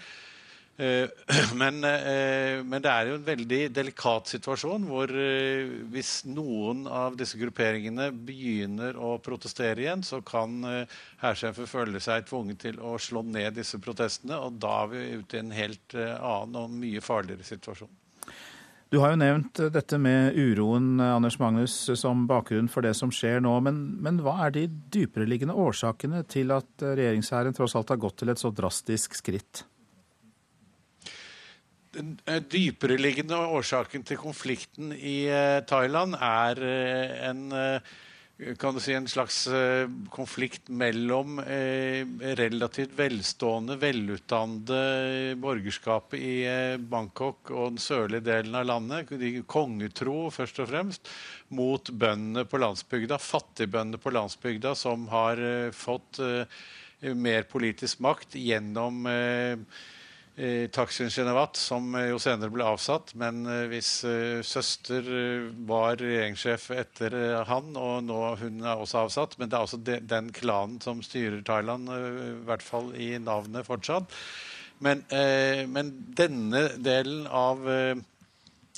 Eh, *clears throat* men, eh, men, det er jo en veldig delikat situasjon hvor eh, hvis noen av disse grupperingene begynner å protestere igjen, så kan hærsjefen føle seg tvunget til å slå ned disse protestene. Og da er vi ute i en helt annen og mye farligere situasjon. Du har jo nevnt dette med uroen Anders Magnus, som bakgrunn for det som skjer nå. Men, men hva er de dypereliggende årsakene til at regjeringshæren tross alt har gått til et så drastisk skritt? Eh, dypereliggende årsaken til konflikten i eh, Thailand er eh, en kan du si, en slags konflikt mellom relativt velstående, velutdannede borgerskapet i Bangkok og den sørlige delen av landet, de kongetro først og fremst, mot bøndene på landsbygda, fattigbøndene på landsbygda, som har fått mer politisk makt gjennom Taksin som jo senere ble avsatt, men eh, hvis uh, søster var regjeringssjef etter han, og nå hun er også avsatt. Men det er altså den klanen som styrer Thailand, i hvert fall i navnet fortsatt. Men, men denne delen av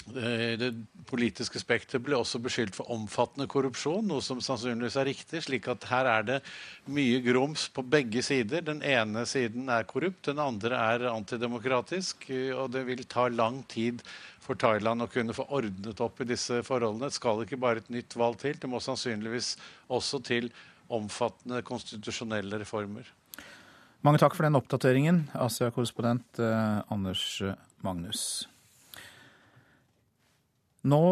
det politiske spekteret ble også beskyldt for omfattende korrupsjon, noe som sannsynligvis er riktig. slik at her er det mye grums på begge sider. Den ene siden er korrupt, den andre er antidemokratisk. Og det vil ta lang tid for Thailand å kunne få ordnet opp i disse forholdene. Det skal ikke bare et nytt valg til, det må sannsynligvis også til omfattende konstitusjonelle reformer. Mange takk for den oppdateringen, Asia-korrespondent eh, Anders Magnus. Nå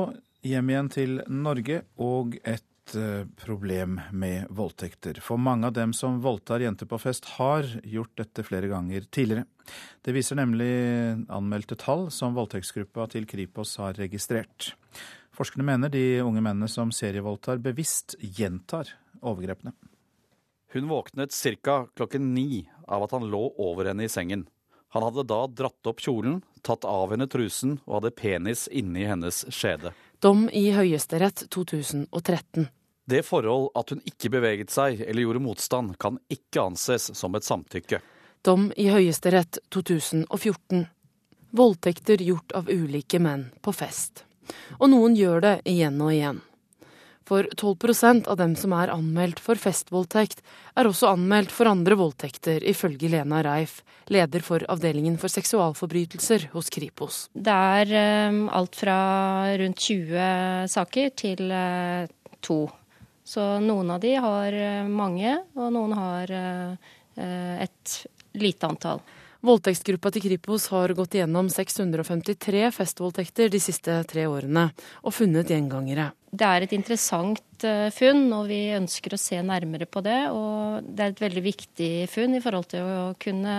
hjem igjen til Norge og et eh, problem med voldtekter. For mange av dem som voldtar jenter på fest, har gjort dette flere ganger tidligere. Det viser nemlig anmeldte tall som voldtektsgruppa til Kripos har registrert. Forskerne mener de unge mennene som serievoldtar, bevisst gjentar overgrepene. Hun våknet ca. klokken ni av at han lå over henne i sengen. Han hadde da dratt opp kjolen, tatt av henne trusen og hadde penis inni hennes skjede. Dom i Høyesterett 2013. Det forhold at hun ikke beveget seg eller gjorde motstand, kan ikke anses som et samtykke. Dom i Høyesterett 2014. Voldtekter gjort av ulike menn på fest. Og noen gjør det igjen og igjen. For 12% av dem som er anmeldt for festvoldtekt, er også anmeldt for andre voldtekter, ifølge Lena Reif, leder for avdelingen for seksualforbrytelser hos Kripos. Det er um, alt fra rundt 20 saker til uh, to. Så noen av de har uh, mange, og noen har uh, et lite antall. Voldtektsgruppa til Kripos har gått igjennom 653 festvoldtekter de siste tre årene, og funnet gjengangere. Det er et interessant eh, funn, og vi ønsker å se nærmere på det. Og det er et veldig viktig funn i forhold til å kunne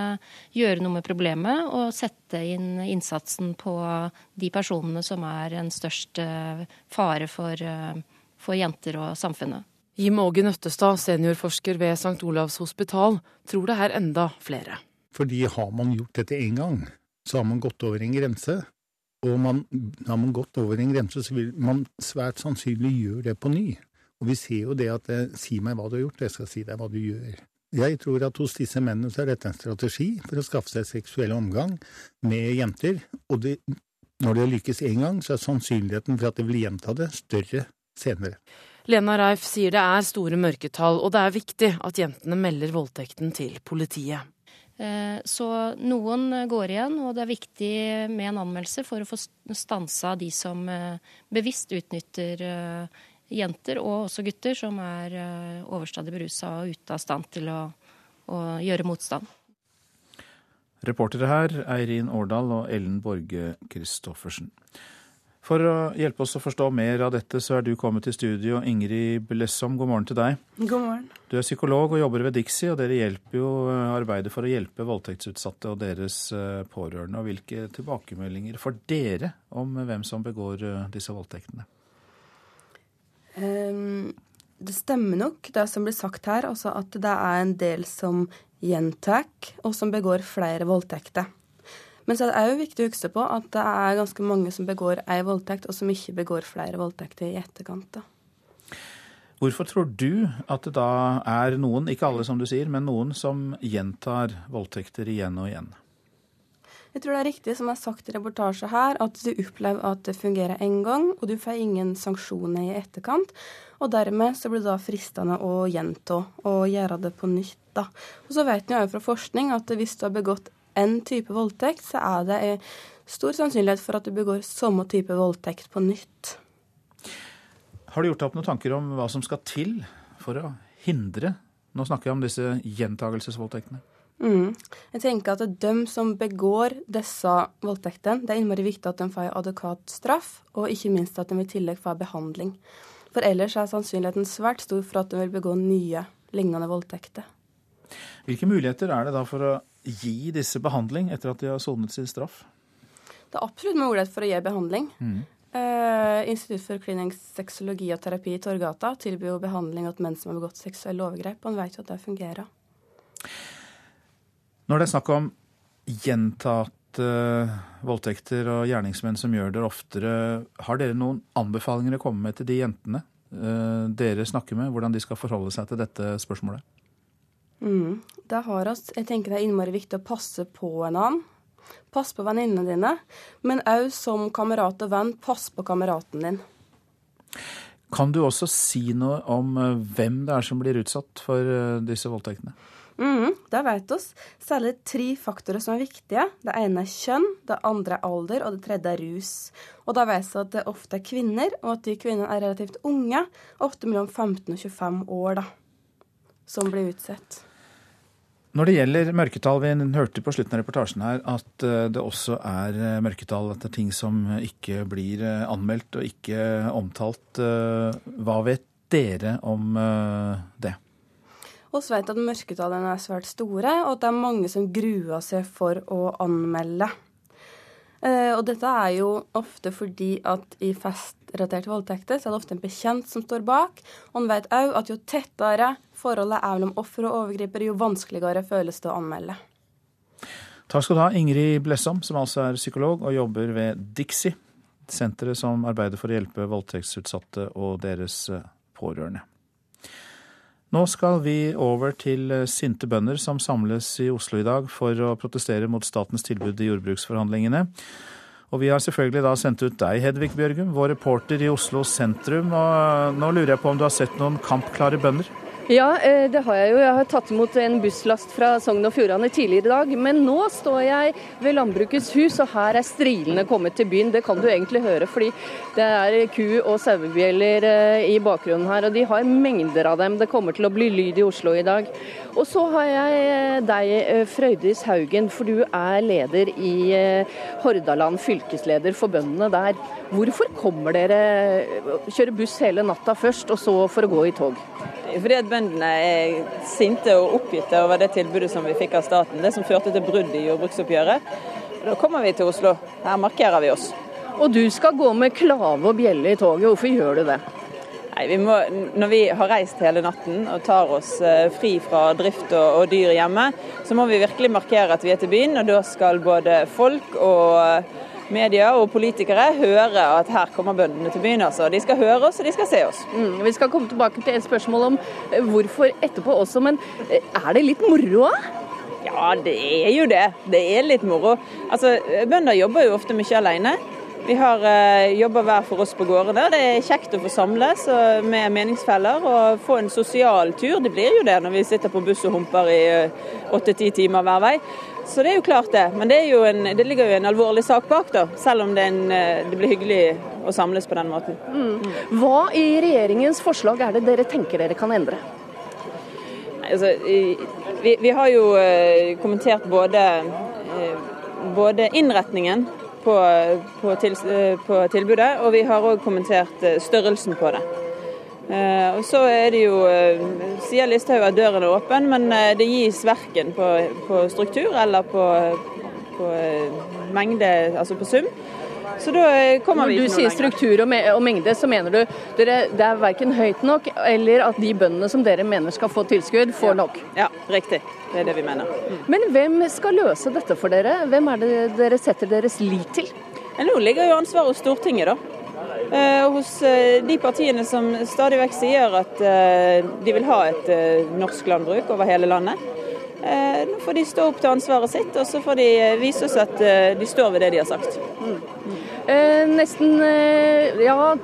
gjøre noe med problemet og sette inn innsatsen på de personene som er en størst eh, fare for, eh, for jenter og samfunnet. Jim Åge Nøttestad, seniorforsker ved St. Olavs hospital, tror det er enda flere. Fordi har man gjort dette én gang, så har man gått over en grense. Og man, har man gått over en grense, så vil man svært sannsynlig gjøre det på ny. Og vi ser jo det at det si meg hva du har gjort, jeg skal si deg hva du gjør. Jeg tror at hos disse mennene så er dette en strategi for å skaffe seg seksuell omgang med jenter. Og det, når det lykkes én gang, så er sannsynligheten for at de vil gjenta det, større senere. Lena Reif sier det er store mørketall, og det er viktig at jentene melder voldtekten til politiet. Eh, så noen går igjen, og det er viktig med en anmeldelse for å få stansa de som eh, bevisst utnytter eh, jenter og også gutter som er overstadig berusa og ute av stand til å, å gjøre motstand. Reportere her Eirin Årdal og Ellen Borge Christoffersen. For å hjelpe oss å forstå mer av dette, så er du kommet til studio. Ingrid Blessom, god morgen til deg. God morgen. Du er psykolog og jobber ved Dixie, og dere hjelper jo eh, arbeidet for å hjelpe voldtektsutsatte og deres eh, pårørende. Og hvilke tilbakemeldinger får dere om hvem som begår eh, disse voldtektene? Um, det stemmer nok, det som blir sagt her, altså at det er en del som gjentar, og som begår flere voldtekter. Men så er det òg viktig å huske på at det er ganske mange som begår ei voldtekt, og som ikke begår flere voldtekter i etterkant. da. Hvorfor tror du at det da er noen, ikke alle som du sier, men noen som gjentar voldtekter igjen og igjen? Jeg tror det er riktig som jeg har sagt i reportasje her, at du opplever at det fungerer én gang, og du får ingen sanksjoner i etterkant. Og dermed så blir det da fristende å gjenta og gjøre det på nytt. da. Og så vet vi jo fra forskning at hvis du har begått én type voldtekt, så er det stor sannsynlighet for at du begår samme type voldtekt på nytt. Har du gjort deg opp noen tanker om hva som skal til for å hindre Nå snakker jeg om disse gjentagelsesvoldtektene. Mm. Jeg tenker at de som begår disse voldtektene, det er innmari viktig at de får adekvat straff, og ikke minst at de i tillegg får behandling. For ellers er sannsynligheten svært stor for at de vil begå nye lignende voldtekter. Hvilke muligheter er det da for å gi disse behandling etter at de har sonet sin straff? Det er absolutt mulighet for å gi behandling. Mm. Uh, Institutt for klinisk sexologi og terapi i Torgata tilbyr jo behandling til menn som har begått seksuelle overgrep, og en vet jo at det fungerer. Når det er snakk om gjentatte voldtekter og gjerningsmenn som gjør det oftere, har dere noen anbefalinger å komme med til de jentene uh, dere snakker med, hvordan de skal forholde seg til dette spørsmålet? Mm, det har oss. Jeg tenker det er innmari viktig å passe på en annen. Pass på venninnene dine, men òg som kamerat og venn, pass på kameraten din. Kan du også si noe om hvem det er som blir utsatt for disse voldtektene? Mm, det vet oss. Særlig tre faktorer som er viktige. Det ene er kjønn, det andre er alder, og det tredje er rus. Og da vet vi at det ofte er kvinner, og at de kvinnene er relativt unge, ofte mellom 15 og 25 år, da, som blir utsatt. Når det gjelder mørketall, vi hørte på slutten av reportasjen her at det også er mørketall, at det er ting som ikke blir anmeldt og ikke omtalt. Hva vet dere om det? Vi vet at mørketallene er svært store, og at det er mange som gruer seg for å anmelde. Og dette er jo ofte fordi at i festrelaterte voldtekter så er det ofte en bekjent som står bak. Og en vet òg at jo tettere forholdet er mellom offer og overgriper, jo vanskeligere føles det å anmelde. Takk skal du ha, Ingrid Blessom, som altså er psykolog og jobber ved Dixie, senteret som arbeider for å hjelpe voldtektsutsatte og deres pårørende. Nå skal vi over til sinte bønder som samles i Oslo i dag for å protestere mot statens tilbud i jordbruksforhandlingene. Og vi har selvfølgelig da sendt ut deg, Hedvig Bjørgum, vår reporter i Oslo sentrum. Og nå lurer jeg på om du har sett noen kampklare bønder? *laughs* Ja, det har jeg jo. Jeg har tatt imot en busslast fra Sogn og Fjordane tidligere i dag. Men nå står jeg ved Landbrukets hus, og her er strilene kommet til byen. Det kan du egentlig høre, fordi det er ku- og sauebjeller i bakgrunnen her. Og de har mengder av dem. Det kommer til å bli lyd i Oslo i dag. Og så har jeg deg, Frøydis Haugen, for du er leder i Hordaland, fylkesleder for bøndene der. Hvorfor kommer dere kjøre buss hele natta først, og så for å gå i tog? Fordi Bøndene er sinte og oppgitte over det tilbudet som vi fikk av staten. Det som førte til brudd i jordbruksoppgjøret. Da kommer vi til Oslo. Her markerer vi oss. Og du skal gå med klave og bjelle i toget. Hvorfor gjør du det? Nei, vi må, Når vi har reist hele natten og tar oss fri fra drift og, og dyr hjemme, så må vi virkelig markere at vi er til byen. Og da skal både folk og media og politikere høre at her kommer bøndene til byen. altså. De skal høre oss, og de skal se oss. Mm, vi skal komme tilbake til et spørsmål om hvorfor etterpå også, men er det litt moro? Ja, det er jo det. Det er litt moro. Altså, Bønder jobber jo ofte mye alene. Vi har eh, jobber hver for oss på gårdene. Det er kjekt å få samles med meningsfeller og få en sosial tur. Det blir jo det når vi sitter på buss og humper i åtte-ti uh, timer hver vei. Så det er jo klart det. Men det, en, det ligger jo en alvorlig sak bak, da. Selv om det, en, det blir hyggelig å samles på den måten. Mm. Hva i regjeringens forslag er det dere tenker dere kan endre? Altså, Vi, vi har jo eh, kommentert både, eh, både innretningen på, på, til, eh, på, tilbudet, og vi har òg kommentert størrelsen på det. Og så er det jo, sier Listhaug at døren er åpen, men det gis verken på, på struktur eller på, på mengde, altså på sum. Så da kommer vi ikke noe lenger. Når du sier struktur og, og, mengde, så mener du dere, det er verken høyt nok eller at de bøndene som dere mener skal få tilskudd, får ja. nok? Ja, riktig. Det er det vi mener. Mm. Men hvem skal løse dette for dere? Hvem er det dere setter deres lit til? Nå ligger jo ansvaret hos Stortinget, da. Eh, hos eh, de partiene som stadig vekk sier at eh, de vil ha et norsk landbruk over hele landet. Nå får de stå opp til ansvaret sitt, og så får de vise oss at de står ved det de har sagt. Mm. Eh, nesten eh, ja,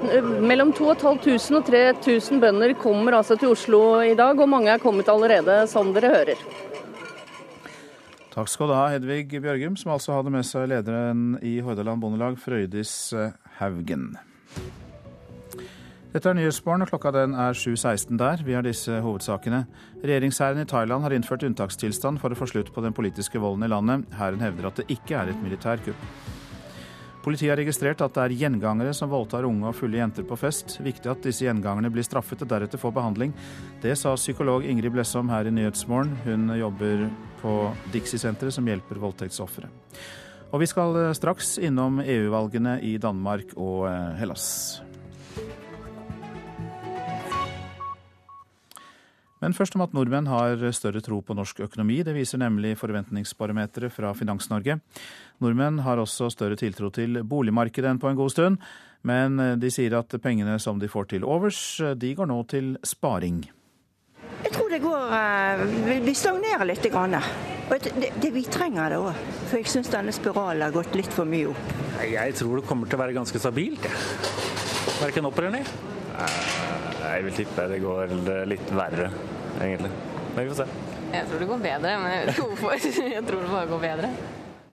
mellom 2500 og 3000 bønder kommer altså til Oslo i dag, og mange er kommet allerede, som dere hører. Takk skal du ha, Hedvig Bjørgum, som altså hadde med seg lederen i Hordaland Bondelag, Frøydis Haugen. Dette er Nyhetsmorgen, og klokka den er 7.16 der. Vi har disse hovedsakene. Regjeringshæren i Thailand har innført unntakstilstand for å få slutt på den politiske volden i landet. Hæren hevder at det ikke er et militærkupp. Politiet har registrert at det er gjengangere som voldtar unge og fulle jenter på fest. Viktig at disse gjengangerne blir straffet og deretter får behandling. Det sa psykolog Ingrid Blessom her i Nyhetsmorgen. Hun jobber på Dixie-senteret som hjelper voldtektsofre. Og vi skal eh, straks innom EU-valgene i Danmark og eh, Hellas. Men først om at nordmenn har større tro på norsk økonomi. Det viser nemlig forventningsbarometeret fra Finans-Norge. Nordmenn har også større tiltro til boligmarkedet enn på en god stund. Men de sier at pengene som de får til overs, de går nå til sparing. Jeg tror det går eh, Vi stagnerer litt. Og det, det vi trenger det òg. For jeg syns denne spiralen har gått litt for mye opp. Jeg tror det kommer til å være ganske stabilt. Verken opp eller ned. Jeg vil tippe det går litt verre egentlig. Men vi får se. Jeg tror det går bedre, men jeg vet ikke hvorfor. *laughs* Jeg tror det bare går bedre.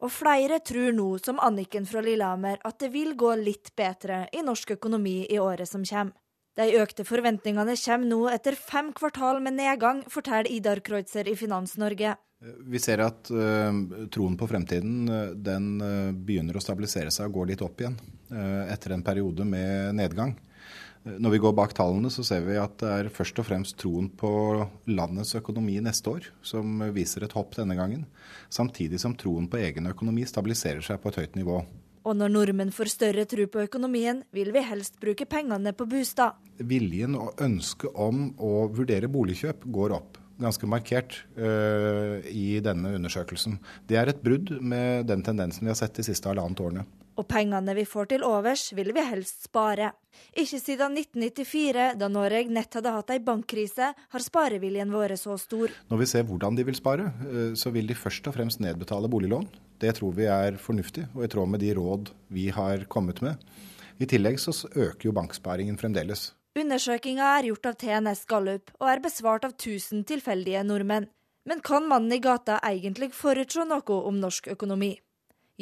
Og flere tror nå, som Anniken fra Lillehammer, at det vil gå litt bedre i norsk økonomi i året som kommer. De økte forventningene kommer nå etter fem kvartal med nedgang, forteller Idar Kreutzer i Finans-Norge. Vi ser at uh, troen på fremtiden uh, den uh, begynner å stabilisere seg og går litt opp igjen etter en periode med nedgang. Når vi går bak tallene, så ser vi at det er først og fremst troen på landets økonomi neste år som viser et hopp denne gangen, samtidig som troen på egen økonomi stabiliserer seg på et høyt nivå. Og når nordmenn får større tro på økonomien, vil vi helst bruke pengene på bostad. Viljen og ønsket om å vurdere boligkjøp går opp ganske markert uh, i denne undersøkelsen. Det er et brudd med den tendensen vi har sett de siste halvannet årene. Og pengene vi får til overs, vil vi helst spare. Ikke siden 1994, da Norge nett hadde hatt ei bankkrise, har spareviljen vært så stor. Når vi ser hvordan de vil spare, eh, så vil de først og fremst nedbetale boliglån. Det tror vi er fornuftig, og i tråd med de råd vi har kommet med. I tillegg så øker jo banksparingen fremdeles. Undersøkinga er gjort av TNS Gallup, og er besvart av 1000 tilfeldige nordmenn. Men kan mannen i gata egentlig forutse noe om norsk økonomi?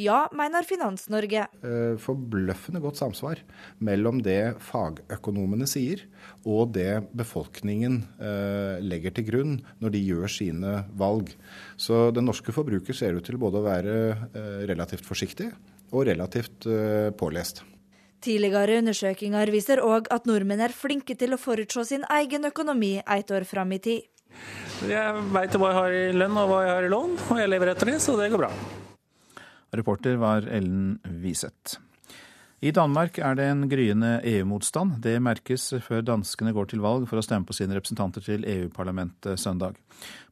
Ja, mener Finans-Norge. Eh, forbløffende godt samsvar mellom det fagøkonomene sier, og det befolkningen eh, legger til grunn når de gjør sine valg. Så den norske forbruker ser ut til både å være eh, relativt forsiktig og relativt pålest. Tidligere undersøkelser viser òg at nordmenn er flinke til å forutse sin egen økonomi et år fram i tid. Jeg veit hva jeg har i lønn og hva jeg har i lån, og jeg lever etter det, så det går bra. Reporter var Ellen Wiseth. I Danmark er det en gryende EU-motstand. Det merkes før danskene går til valg for å stemme på sine representanter til EU-parlamentet søndag.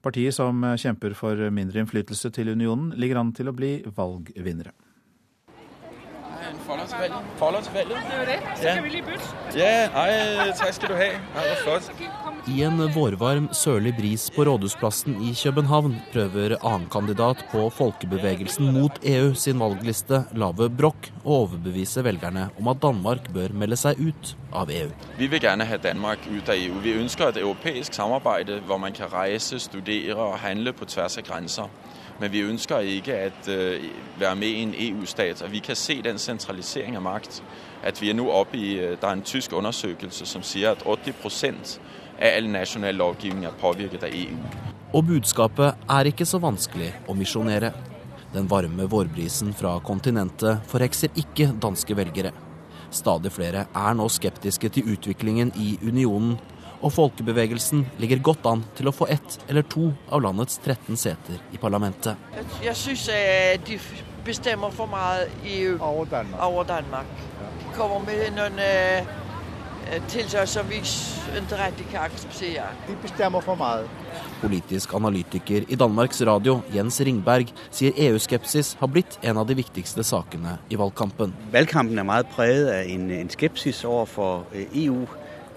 Partiet som kjemper for mindre innflytelse til unionen, ligger an til å bli valgvinnere til valget. Det er jo det. Så ja. kan vi lige bytte. Ja, nei, takk skal du ha. Hvor flott. I en vårvarm, sørlig bris på Rådhusplassen i København prøver annenkandidat på Folkebevegelsen mot EU sin valgliste, Lave Broch, å overbevise velgerne om at Danmark bør melde seg ut av EU. Vi vil gjerne ha Danmark ut av EU. Vi ønsker et europeisk samarbeid hvor man kan reise, studere og handle på tvers av grenser. Men vi ønsker ikke å uh, være med i en EU-stat. Og vi kan se den sentralisering av makt. At vi er nå oppe i uh, Der er en tysk undersøkelse som sier at 80 av all nasjonal lovgivning er påvirket av EU. Og budskapet er ikke så vanskelig å misjonere. Den varme vårbrisen fra kontinentet forhekser ikke danske velgere. Stadig flere er nå skeptiske til utviklingen i unionen, og folkebevegelsen ligger godt an til å få ett eller to av landets 13 seter i parlamentet. Jeg syns øh, de bestemmer for mye EU over Danmark. Over Danmark. De kommer med noen uh, tiltak som vi ikke kan akseptere. De bestemmer for mye. Politisk analytiker i Danmarks Radio, Jens Ringberg, sier EU-skepsis har blitt en av de viktigste sakene i valgkampen. Valgkampen er meget preget av en, en skepsis overfor EU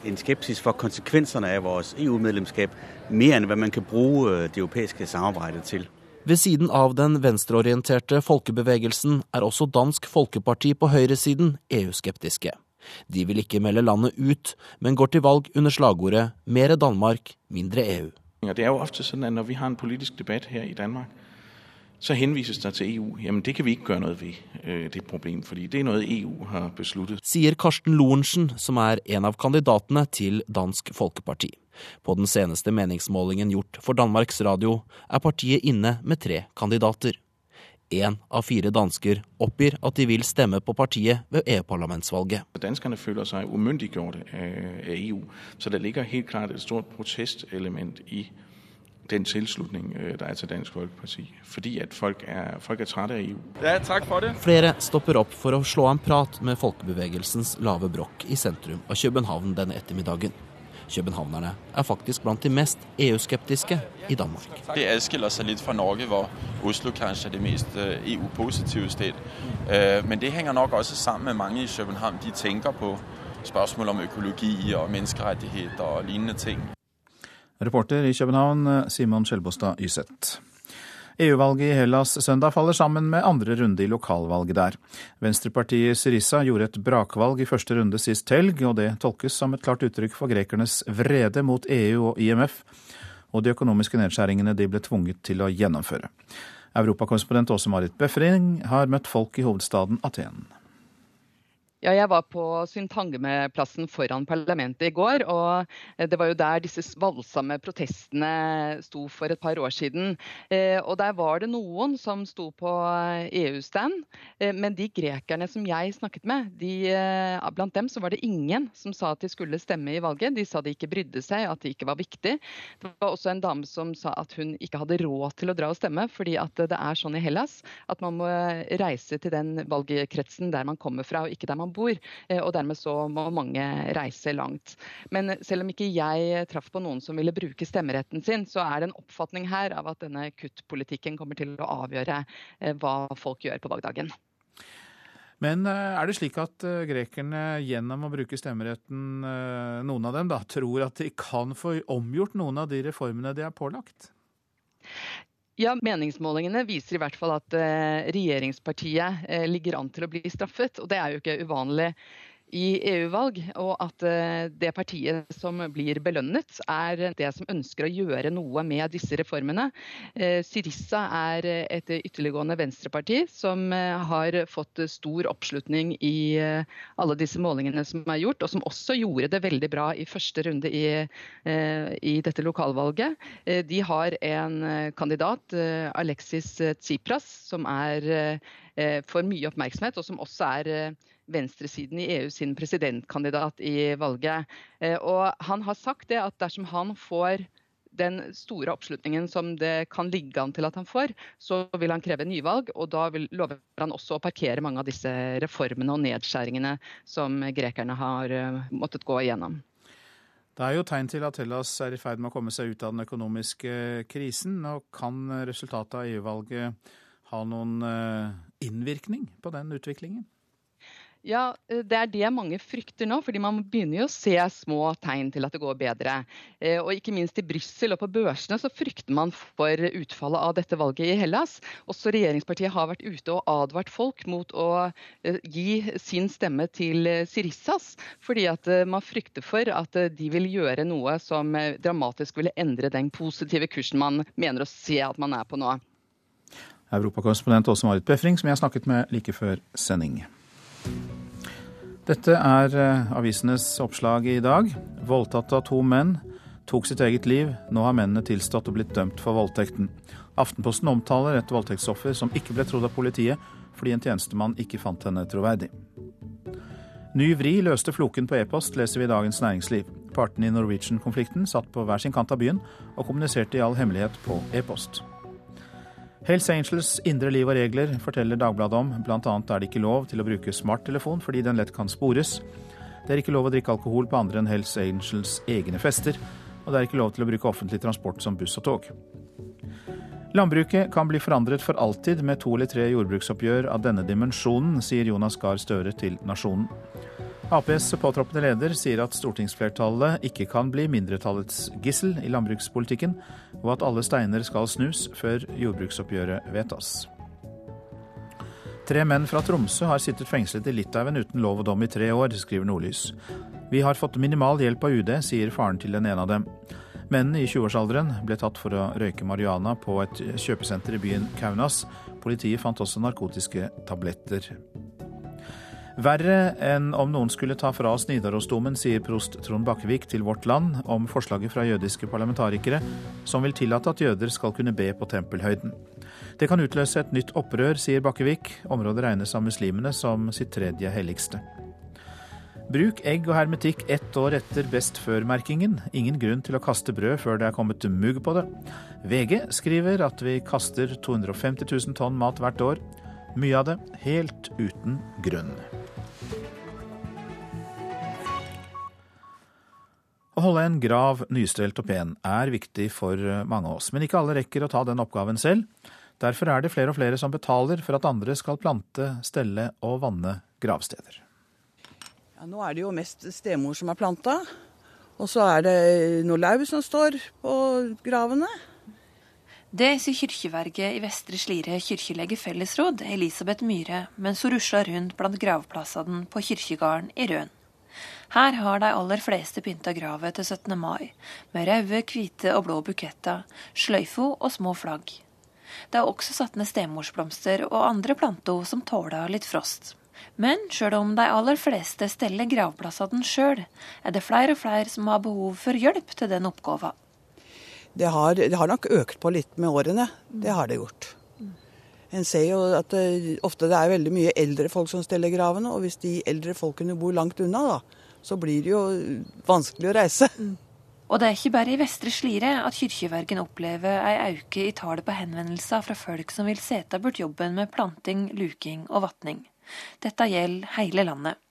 en skepsis for konsekvensene av vårt EU-medlemskap, mer enn hva man kan bruke øh, det europeiske samarbeidet til. Ved siden av den venstreorienterte folkebevegelsen er også Dansk Folkeparti på høyresiden EU-skeptiske. De vil ikke melde landet ut, men går til valg under slagordet 'Mere Danmark, mindre EU'. Det er jo ofte sånn at Når vi har en politisk debatt her i Danmark, så henvises det til EU. Jamen det kan vi ikke gjøre noe ved, øh, det problemet, fordi det er noe EU har besluttet. Sier Karsten Lorentzen, som er en av kandidatene til Dansk Folkeparti. På den seneste meningsmålingen gjort for Danmarks Radio er partiet inne med tre kandidater. Én av fire dansker oppgir at de vil stemme på partiet ved EU-parlamentsvalget. Danskerne føler seg umyndiggjort av EU, så det ligger helt klart et stort protestelement i den tilslutning øh, der er til Dansk Folkeparti. Fordi at folk er, folk er trette av EU. Ja, takk for det. Flere stopper opp for å slå en prat med folkebevegelsens lave brokk i sentrum av København denne ettermiddagen. Københavnerne er faktisk blant de mest EU-skeptiske i Danmark. Det adskiller seg litt fra Norge, hvor Oslo kanskje er det mest EU-positive øh, sted. Øh, men det henger nok også sammen med mange i København. De tenker på spørsmål om økologi og menneskerettigheter og lignende ting. Reporter i København, Simon Skjelbostad Yseth. EU-valget i Hellas søndag faller sammen med andre runde i lokalvalget der. Venstrepartiet Syriza gjorde et brakvalg i første runde sist helg, og det tolkes som et klart uttrykk for grekernes vrede mot EU og IMF og de økonomiske nedskjæringene de ble tvunget til å gjennomføre. Europakorrespondent Åse Marit Befring har møtt folk i hovedstaden Aten. Ja, jeg var på Syntangemeplassen foran parlamentet i går. og Det var jo der disse voldsomme protestene sto for et par år siden. Eh, og Der var det noen som sto på EU-stand, eh, men de grekerne som jeg snakket med, de, eh, blant dem så var det ingen som sa at de skulle stemme i valget. De sa de ikke brydde seg, at det ikke var viktig. Det var også en dame som sa at hun ikke hadde råd til å dra og stemme, fordi at det er sånn i Hellas at man må reise til den valgkretsen der man kommer fra, og ikke der man bor. Eh, og dermed så må mange reise langt. Men selv om ikke jeg traff på noen som ville bruke stemmeretten sin, så er det en oppfatning her av at denne kuttpolitikken kommer til å avgjøre eh, hva folk gjør på valgdagen. Men eh, er det slik at grekerne gjennom å bruke stemmeretten, noen av dem, da, tror at de kan få omgjort noen av de reformene de er pålagt? Ja, Meningsmålingene viser i hvert fall at eh, regjeringspartiet eh, ligger an til å bli straffet. og Det er jo ikke uvanlig i EU-valg, og at eh, det partiet som blir belønnet, er det som ønsker å gjøre noe med disse reformene. Sirissa er et ytterliggående venstreparti som eh, har fått stor oppslutning i alle disse målingene som er gjort, og som også gjorde det veldig bra i første runde i, i dette lokalvalget. De har en kandidat, Alexis Tsipras, som er, får mye oppmerksomhet, og som også er venstresiden i EU sin presidentkandidat i valget. Eh, og han har sagt det at dersom han får den store oppslutningen som det kan ligge an til at han får, så vil han kreve nyvalg. Og da vil, lover han også å parkere mange av disse reformene og nedskjæringene som grekerne har uh, måttet gå igjennom. Det er jo tegn til at Hellas er i ferd med å komme seg ut av den økonomiske krisen. og Kan resultatet av EU-valget ha noen uh, innvirkning på den utviklingen? Ja, eh, Det er det mange frykter nå, fordi man begynner jo å se små tegn til at det går bedre. Eh, og Ikke minst i Brussel og på børsene så frykter man for utfallet av dette valget i Hellas. Også regjeringspartiet har vært ute og advart folk mot å eh, gi sin stemme til Sirissas, fordi at man frykter for at de vil gjøre noe som dramatisk ville endre den positive kursen man mener å se at man er på nå. Europakorrespondent Åse Marit Befring, som jeg snakket med like før sending. Dette er eh, avisenes oppslag i dag. Voldtatt av to menn. tok sitt eget liv. Nå har mennene tilstått og blitt dømt for voldtekten. Aftenposten omtaler et voldtektsoffer som ikke ble trodd av politiet fordi en tjenestemann ikke fant henne troverdig. Ny vri løste floken på e-post, leser vi i Dagens Næringsliv. Partene i Norwegian-konflikten satt på hver sin kant av byen og kommuniserte i all hemmelighet på e-post. Hells Angels indre liv og regler forteller Dagbladet om. Blant annet er det ikke lov til å bruke smarttelefon fordi den lett kan spores. Det er ikke lov å drikke alkohol på andre enn Hells Angels egne fester. Og det er ikke lov til å bruke offentlig transport som buss og tog. Landbruket kan bli forandret for alltid med to eller tre jordbruksoppgjør av denne dimensjonen, sier Jonas Gahr Støre til Nasjonen. Aps påtroppende leder sier at stortingsflertallet ikke kan bli mindretallets gissel i landbrukspolitikken, og at alle steiner skal snus før jordbruksoppgjøret vedtas. Tre menn fra Tromsø har sittet fengslet i Litauen uten lov og dom i tre år, skriver Nordlys. Vi har fått minimal hjelp av UD, sier faren til den ene av dem. Mennene i 20-årsalderen ble tatt for å røyke marihuana på et kjøpesenter i byen Kaunas. Politiet fant også narkotiske tabletter. Verre enn om noen skulle ta fra oss Nidarosdomen, sier prost Trond Bakkevik til Vårt Land om forslaget fra jødiske parlamentarikere som vil tillate at jøder skal kunne be på tempelhøyden. Det kan utløse et nytt opprør, sier Bakkevik. Området regnes av muslimene som sitt tredje helligste. Bruk egg og hermetikk ett år etter best før-merkingen. Ingen grunn til å kaste brød før det er kommet mugg på det. VG skriver at vi kaster 250 000 tonn mat hvert år. Mye av det helt uten grunn. Å holde en grav nystelt og pen er viktig for mange av oss, men ikke alle rekker å ta den oppgaven selv. Derfor er det flere og flere som betaler for at andre skal plante, stelle og vanne gravsteder. Ja, nå er det jo mest stemor som er planta, og så er det noe lauv som står på gravene. Det sier kirkeverget i Vestre Slidre kirkelege fellesråd, Elisabeth Myhre, mens hun rusler rundt blant gravplassene på kirkegården i Røn. Her har de aller fleste pynta grava til 17. mai, med røde, hvite og blå buketter, sløyfer og små flagg. Det er også satt ned stemorsblomster og andre planter som tåler litt frost. Men sjøl om de aller fleste steller gravplassene sjøl, er det flere og flere som har behov for hjelp til den oppgåva. Det har, det har nok økt på litt med årene. Det har det gjort. En ser jo at det, ofte det er veldig mye eldre folk som steller gravene, og hvis de eldre folkene bor langt unna, da, så blir det jo vanskelig å reise. Mm. Og det er ikke bare i Vestre Slidre at Kyrkjevergen opplever ei auke i tallet på henvendelser fra folk som vil sete bort jobben med planting, luking og vatning. Dette gjelder hele landet.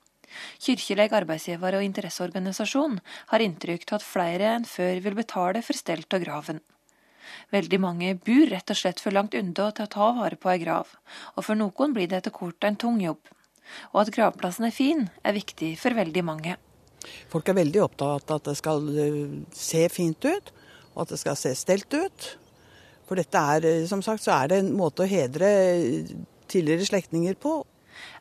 Kirkeleg arbeidsgiver og interesseorganisasjon har inntrykk av at flere enn før vil betale for stelt av graven. Veldig mange bor rett og slett for langt unna til å ta vare på ei grav, og for noen blir det etter kort en tung jobb. Og at gravplassen er fin, er viktig for veldig mange. Folk er veldig opptatt av at det skal eh, se fint ut, og at det skal se stelt ut. For dette er, eh, som sagt, så er det en måte å hedre tidligere slektninger på.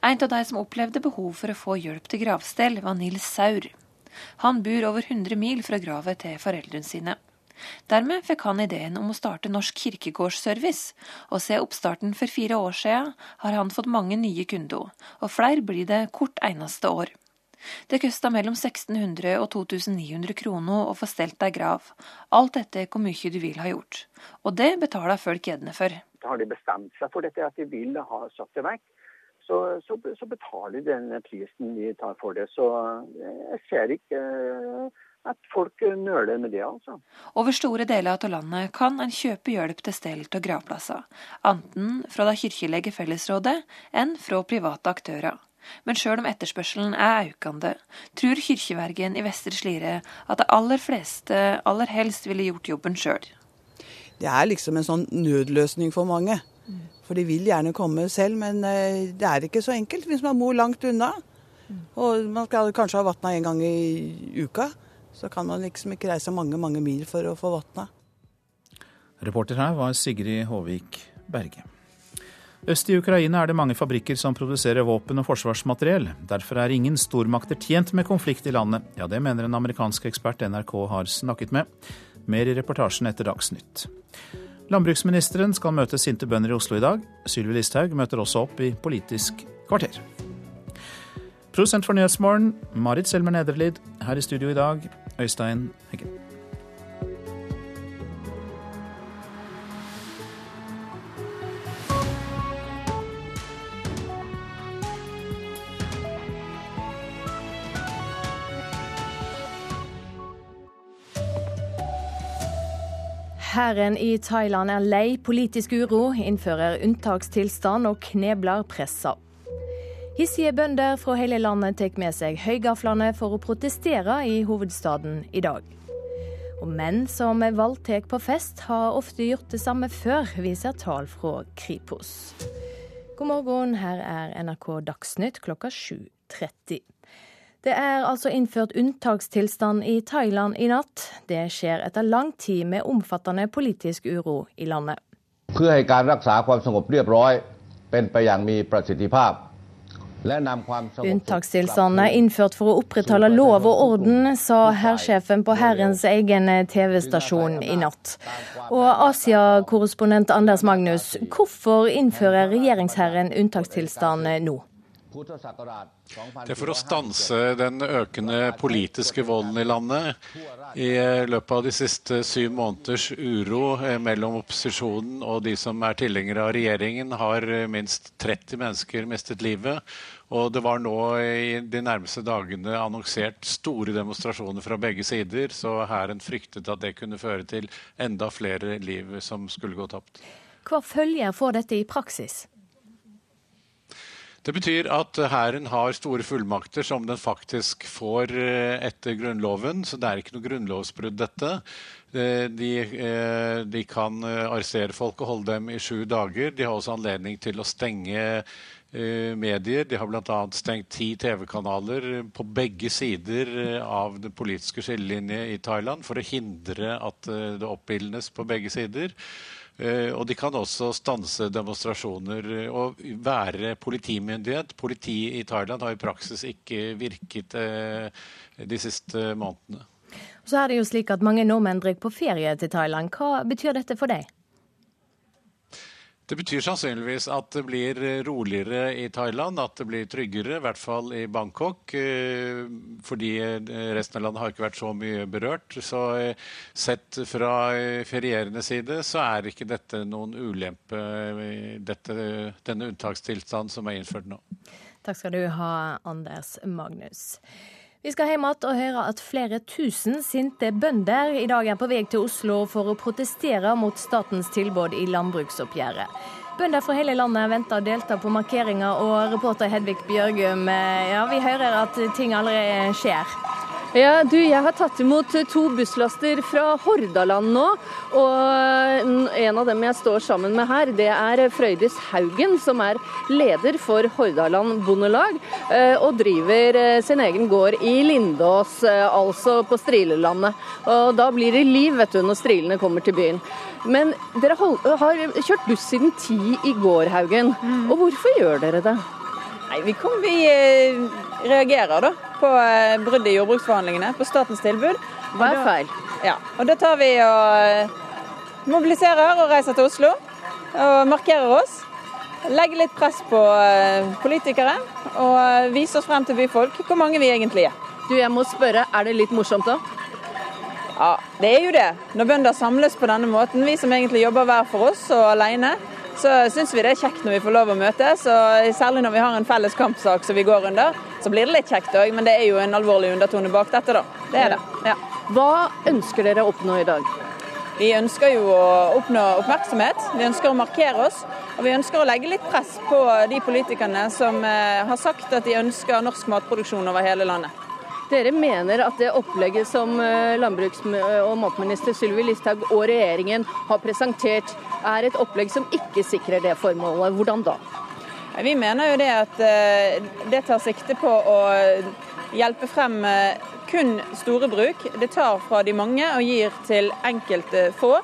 En av de som opplevde behov for å få hjelp til gravstell, var Nils Saur. Han bor over 100 mil fra gravet til foreldrene sine. Dermed fikk han ideen om å starte Norsk kirkegårdsservice, og siden oppstarten for fire år siden har han fått mange nye kunder, og flere blir det hvert eneste år. Det koster mellom 1600 og 2900 kroner å få stelt ei grav, alt etter hvor mye du vil ha gjort. Og det betaler folk gjerne for. Har de bestemt seg for dette, at de vil ha satt det vekk, så, så, så betaler de den prisen de tar for det. Så jeg ser ikke at folk nøler med det, altså. Over store deler av landet kan en kjøpe hjelp til stell av gravplasser, enten fra det kirkelige fellesrådet enn fra private aktører. Men sjøl om etterspørselen er økende, tror kirkevergen i Vestre Slidre at de aller fleste aller helst ville gjort jobben sjøl. Det er liksom en sånn nødløsning for mange. For de vil gjerne komme selv, men eh, det er ikke så enkelt hvis man bor langt unna. Og man skal kanskje ha vatna en gang i uka så kan man liksom ikke reise mange, mange mil for å få vatna. Reporter her var Sigrid Håvik Berge. Øst i Ukraina er det mange fabrikker som produserer våpen og forsvarsmateriell. Derfor er ingen stormakter tjent med konflikt i landet. Ja, det mener en amerikansk ekspert NRK har snakket med. Mer i reportasjen etter Dagsnytt. Landbruksministeren skal møte sinte bønder i Oslo i dag. Sylvi Listhaug møter også opp i Politisk kvarter. Produsent for Nyhetsmorgen, Marit Selmer Nederlid. Her i studio i dag, Øystein Heggen. Hæren i Thailand er lei politisk uro, innfører unntakstilstand og knebler pressa Hissige bønder fra hele landet tar med seg høygaflene for å protestere i hovedstaden i dag. Og menn som voldtar på fest, har ofte gjort det samme før, viser tall fra Kripos. God morgen, her er NRK Dagsnytt klokka 7.30. Det er altså innført unntakstilstand i Thailand i natt. Det skjer etter lang tid med omfattende politisk uro i landet. เพื่อให้การรักษาความสงบเรียบร้อยเป็นไปอย่างมีประสิทธิภาพ Unntakstilstanden er innført for å opprettholde lov og orden, sa hærsjefen på Hærens egen TV-stasjon i natt. Og Asia-korrespondent Anders Magnus, hvorfor innfører regjeringshæren unntakstilstand nå? Det er for å stanse den økende politiske volden i landet. I løpet av de siste syv måneders uro eh, mellom opposisjonen og de som er tilhengere av regjeringen, har minst 30 mennesker mistet livet. Og det var nå i de nærmeste dagene annonsert store demonstrasjoner fra begge sider, så hæren fryktet at det kunne føre til enda flere liv som skulle gå tapt. Hva følger får dette i praksis? Det betyr at hæren har store fullmakter som den faktisk får eh, etter Grunnloven. Så det er ikke noe grunnlovsbrudd, dette. Eh, de, eh, de, kan arrestere folk og holde dem i sju dager. De har også anledning til å stenge medier. De har bl.a. stengt ti TV-kanaler på begge sider av den politiske skillelinje i Thailand for å hindre at det oppildnes på begge sider. Eh, og de kan også stanse demonstrasjoner og være politimyndighet. Politiet i Thailand har i praksis ikke virket eh, de siste månedene. Så er det jo slik at Mange nordmenn drar på ferie til Thailand. Hva betyr dette for deg? Det betyr sannsynligvis at det blir roligere i Thailand, at det blir tryggere, i hvert fall i Bangkok. Eh, fordi resten av landet har ikke vært så mye berørt. Så eh, sett fra ferierende side så er ikke dette noen ulempe, dette, denne unntakstilstanden som er innført nå. Takk skal du ha, Anders Magnus. Vi skal hjem igjen og høre at flere tusen sinte bønder i dag er på vei til Oslo for å protestere mot statens tilbud i landbruksoppgjøret. Bønder fra hele landet venter å delta på markeringa, og reporter Hedvig Bjørgum, eh, ja, vi hører at ting allerede skjer. Ja, du, Jeg har tatt imot to busslaster fra Hordaland nå. og En av dem jeg står sammen med her, det er Frøydis Haugen, som er leder for Hordaland Bondelag. Eh, og driver eh, sin egen gård i Lindås, eh, altså på Strilelandet. Og Da blir det liv vet du, når strilene kommer til byen. Men dere har kjørt buss siden ti i går, Haugen. Og hvorfor gjør dere det? Nei, Vi, kom, vi reagerer da på bruddet i jordbruksforhandlingene, på statens tilbud. Hva er feil? Ja, og Da tar vi og eh, mobiliserer og reiser til Oslo og markerer oss. Legger litt press på eh, politikere og viser oss frem til byfolk hvor mange vi egentlig er. Du, jeg må spørre, Er det litt morsomt da? Ja, det er jo det. Når bønder samles på denne måten. Vi som egentlig jobber hver for oss og alene, så syns vi det er kjekt når vi får lov å møtes. Og særlig når vi har en felles kampsak som vi går under, så blir det litt kjekt òg. Men det er jo en alvorlig undertone bak dette, da. Det er det. Ja. Hva ønsker dere å oppnå i dag? Vi ønsker jo å oppnå oppmerksomhet. Vi ønsker å markere oss. Og vi ønsker å legge litt press på de politikerne som eh, har sagt at de ønsker norsk matproduksjon over hele landet. Dere mener at det opplegget som eh, landbruks- og matminister Sylvi Listhaug og regjeringen har presentert, er et opplegg som ikke sikrer det formålet. Hvordan da? Vi mener jo det at eh, det tar sikte på å hjelpe frem eh, kun store bruk. Det tar fra de mange og gir til enkelte få.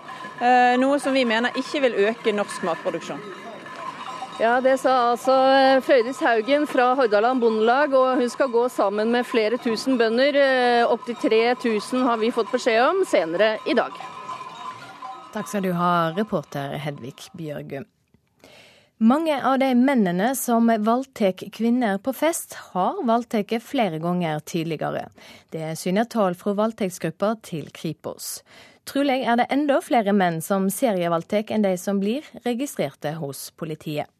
Noe som vi mener ikke vil øke norsk matproduksjon. Ja, Det sa altså eh, Frøydis Haugen fra Hordaland Bondelag, og hun skal gå sammen med flere tusen bønder. Eh, Opptil 3000 har vi fått beskjed om senere i dag. Takk skal du ha, reporter Hedvig Bjørgum. Mange av de mennene som voldtar kvinner på fest, har voldtatt flere ganger tidligere. Det syner tall fra voldtektsgruppa til Kripos. Trolig er det enda flere menn som serievoldtar enn de som blir registrerte hos politiet.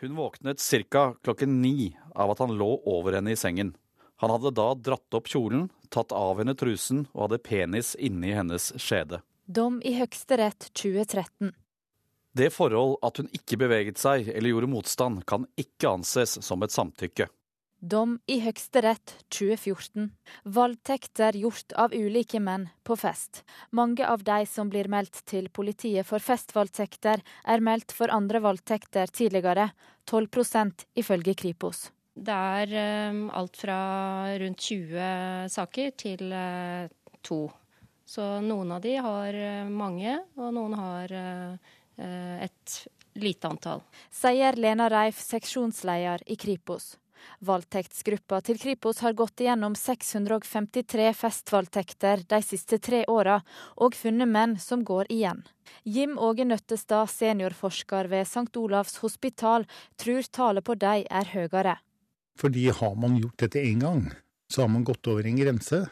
Hun våknet ca. klokken ni av at han lå over henne i sengen. Han hadde da dratt opp kjolen, tatt av henne trusen og hadde penis inni hennes skjede. Dom i Høyesterett 2013. Det forhold at hun ikke beveget seg eller gjorde motstand, kan ikke anses som et samtykke. Dom i Høyesterett 2014. Voldtekter gjort av ulike menn på fest. Mange av de som blir meldt til politiet for festvoldtekter, er meldt for andre voldtekter tidligere. 12% ifølge Kripos. Det er um, alt fra rundt 20 saker til uh, to. Så noen av de har uh, mange, og noen har uh, et lite antall. Sier Lena Reif, seksjonsleder i Kripos. Voldtektsgruppa til Kripos har gått igjennom 653 festvoldtekter de siste tre åra, og funnet menn som går igjen. Jim Åge Nøttestad, seniorforsker ved St. Olavs hospital, tror tallet på de er høyere. Fordi har man gjort dette én gang, så har man gått over en grense.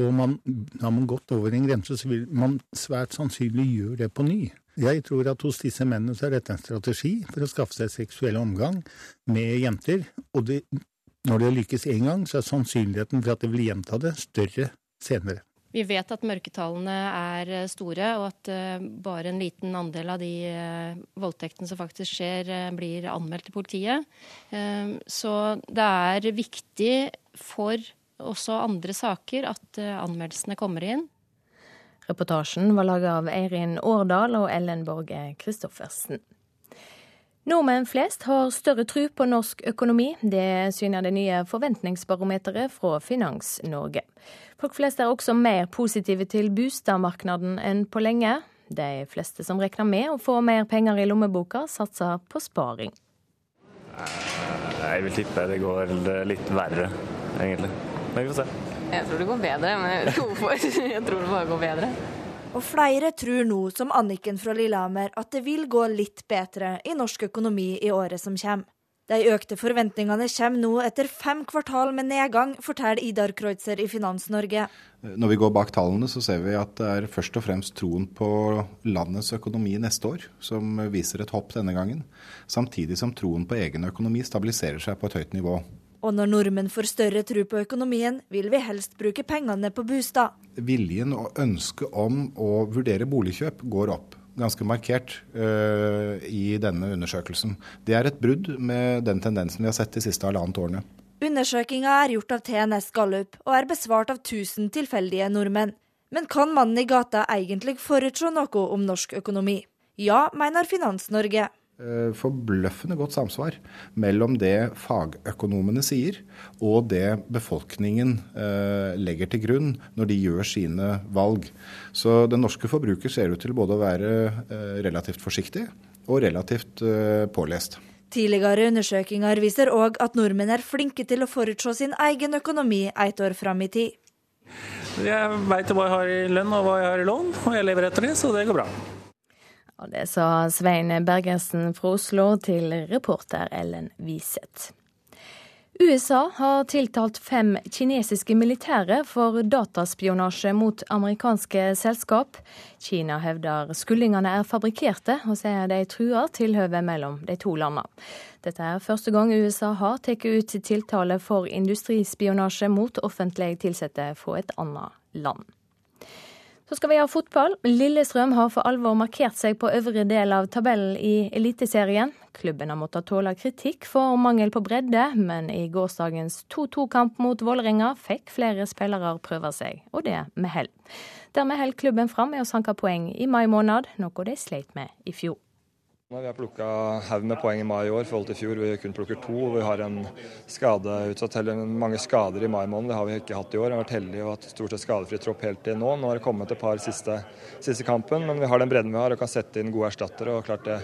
Og man, har man gått over en grense, så vil man svært sannsynlig gjøre det på ny. Jeg tror at hos disse mennene så er dette en strategi for å skaffe seg seksuell omgang med jenter. Og det, når det lykkes én gang, så er sannsynligheten for at de vil gjenta det, større senere. Vi vet at mørketallene er store, og at uh, bare en liten andel av de uh, voldtektene som faktisk skjer, blir anmeldt til politiet. så det er viktig for også andre saker at anmeldelsene kommer inn. Reportasjen var laget av Eirin Årdal og Ellen Borge Christoffersen. Nordmenn flest har større tro på norsk økonomi. Det syner det nye forventningsbarometeret fra Finans-Norge. Folk flest er også mer positive til boligmarkedet enn på lenge. De fleste som regner med å få mer penger i lommeboka, satser på sparing. Jeg vil tippe det går litt verre, egentlig. Men vi får se. Jeg tror det går bedre, men jeg vet ikke hvorfor. *laughs* Jeg tror det bare går bedre. Og flere tror nå, som Anniken fra Lillehammer, at det vil gå litt bedre i norsk økonomi i året som kommer. De økte forventningene kommer nå etter fem kvartal med nedgang, forteller Idar Kreutzer i Finans-Norge. Når vi går bak tallene, så ser vi at det er først og fremst troen på landets økonomi neste år som viser et hopp denne gangen. Samtidig som troen på egen økonomi stabiliserer seg på et høyt nivå. Og når nordmenn får større tro på økonomien, vil vi helst bruke pengene på bostad. Viljen og ønsket om å vurdere boligkjøp går opp ganske markert uh, i denne undersøkelsen. Det er et brudd med den tendensen vi har sett de siste halvannet årene. Undersøkinga er gjort av TNS Gallup og er besvart av 1000 tilfeldige nordmenn. Men kan mannen i gata egentlig forutse noe om norsk økonomi? Ja, mener Finans-Norge. Eh, forbløffende godt samsvar mellom det fagøkonomene sier og det befolkningen eh, legger til grunn når de gjør sine valg. Så den norske forbruker ser ut til både å være eh, relativt forsiktig og relativt pålest. Tidligere undersøkelser viser òg at nordmenn er flinke til å forutse sin egen økonomi et år fram i tid. Jeg veit hva jeg har i lønn og hva jeg har i lån, og jeg lever etter det, så det går bra. Og det sa Svein Bergersen fra Oslo til reporter Ellen Wiseth. USA har tiltalt fem kinesiske militære for dataspionasje mot amerikanske selskap. Kina hevder skuldingene er fabrikkerte, og sier de truer tilhøvet mellom de to landene. Dette er første gang USA har tatt ut tiltale for industrispionasje mot offentlig ansatte fra et annet land. Så skal vi ha fotball. Lillestrøm har for alvor markert seg på øvre del av tabellen i Eliteserien. Klubben har måttet tåle kritikk for mangel på bredde, men i gårsdagens 2-2-kamp mot Vålerenga fikk flere spillere prøve seg, og det med hell. Dermed holder klubben fram med å sanke poeng i mai måned, noe de sleit med i fjor. Vi har plukka haug med poeng i mai i år i forhold til fjor. Vi kun plukker to. Vi har en skadeutsatt, eller mange skader i mai måned. Det har vi ikke hatt i år. Vi har vært heldige og hatt stort sett skadefri tropp helt til nå. Nå har det kommet et par siste, siste kampen, men vi har den bredden vi har og kan sette inn gode erstattere. og det,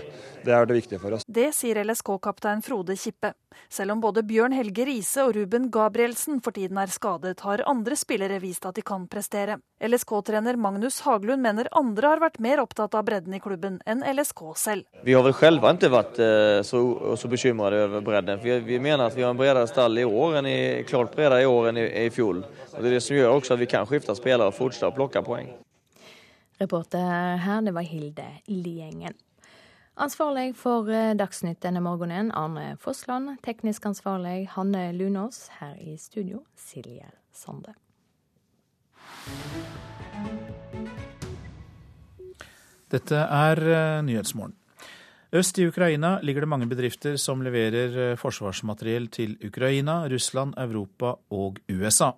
det er det viktige for oss. Det sier LSK-kaptein Frode Kippe. Selv om både Bjørn Helge Riise og Ruben Gabrielsen for tiden er skadet, har andre spillere vist at de kan prestere. LSK-trener Magnus Haglund mener andre har vært mer opptatt av bredden i klubben enn LSK selv. Vi har vel selv ikke vært eh, så, så bekymret over bredden. Vi, vi mener at vi har en bredere stall i år enn i, klart bredere i år enn i, i fjol. Og det er det som gjør også at vi kan skifte spillere og fortsette å plukke poeng. Reporter her, det var Hilde Liengen. Ansvarlig for eh, Dagsnytt denne morgenen, Arne Fossland. Teknisk ansvarlig, Hanne Lunås. Her i studio, Silje Sande. Dette er eh, Nyhetsmorgen. Øst i Ukraina ligger det mange bedrifter som leverer eh, forsvarsmateriell til Ukraina, Russland, Europa og USA.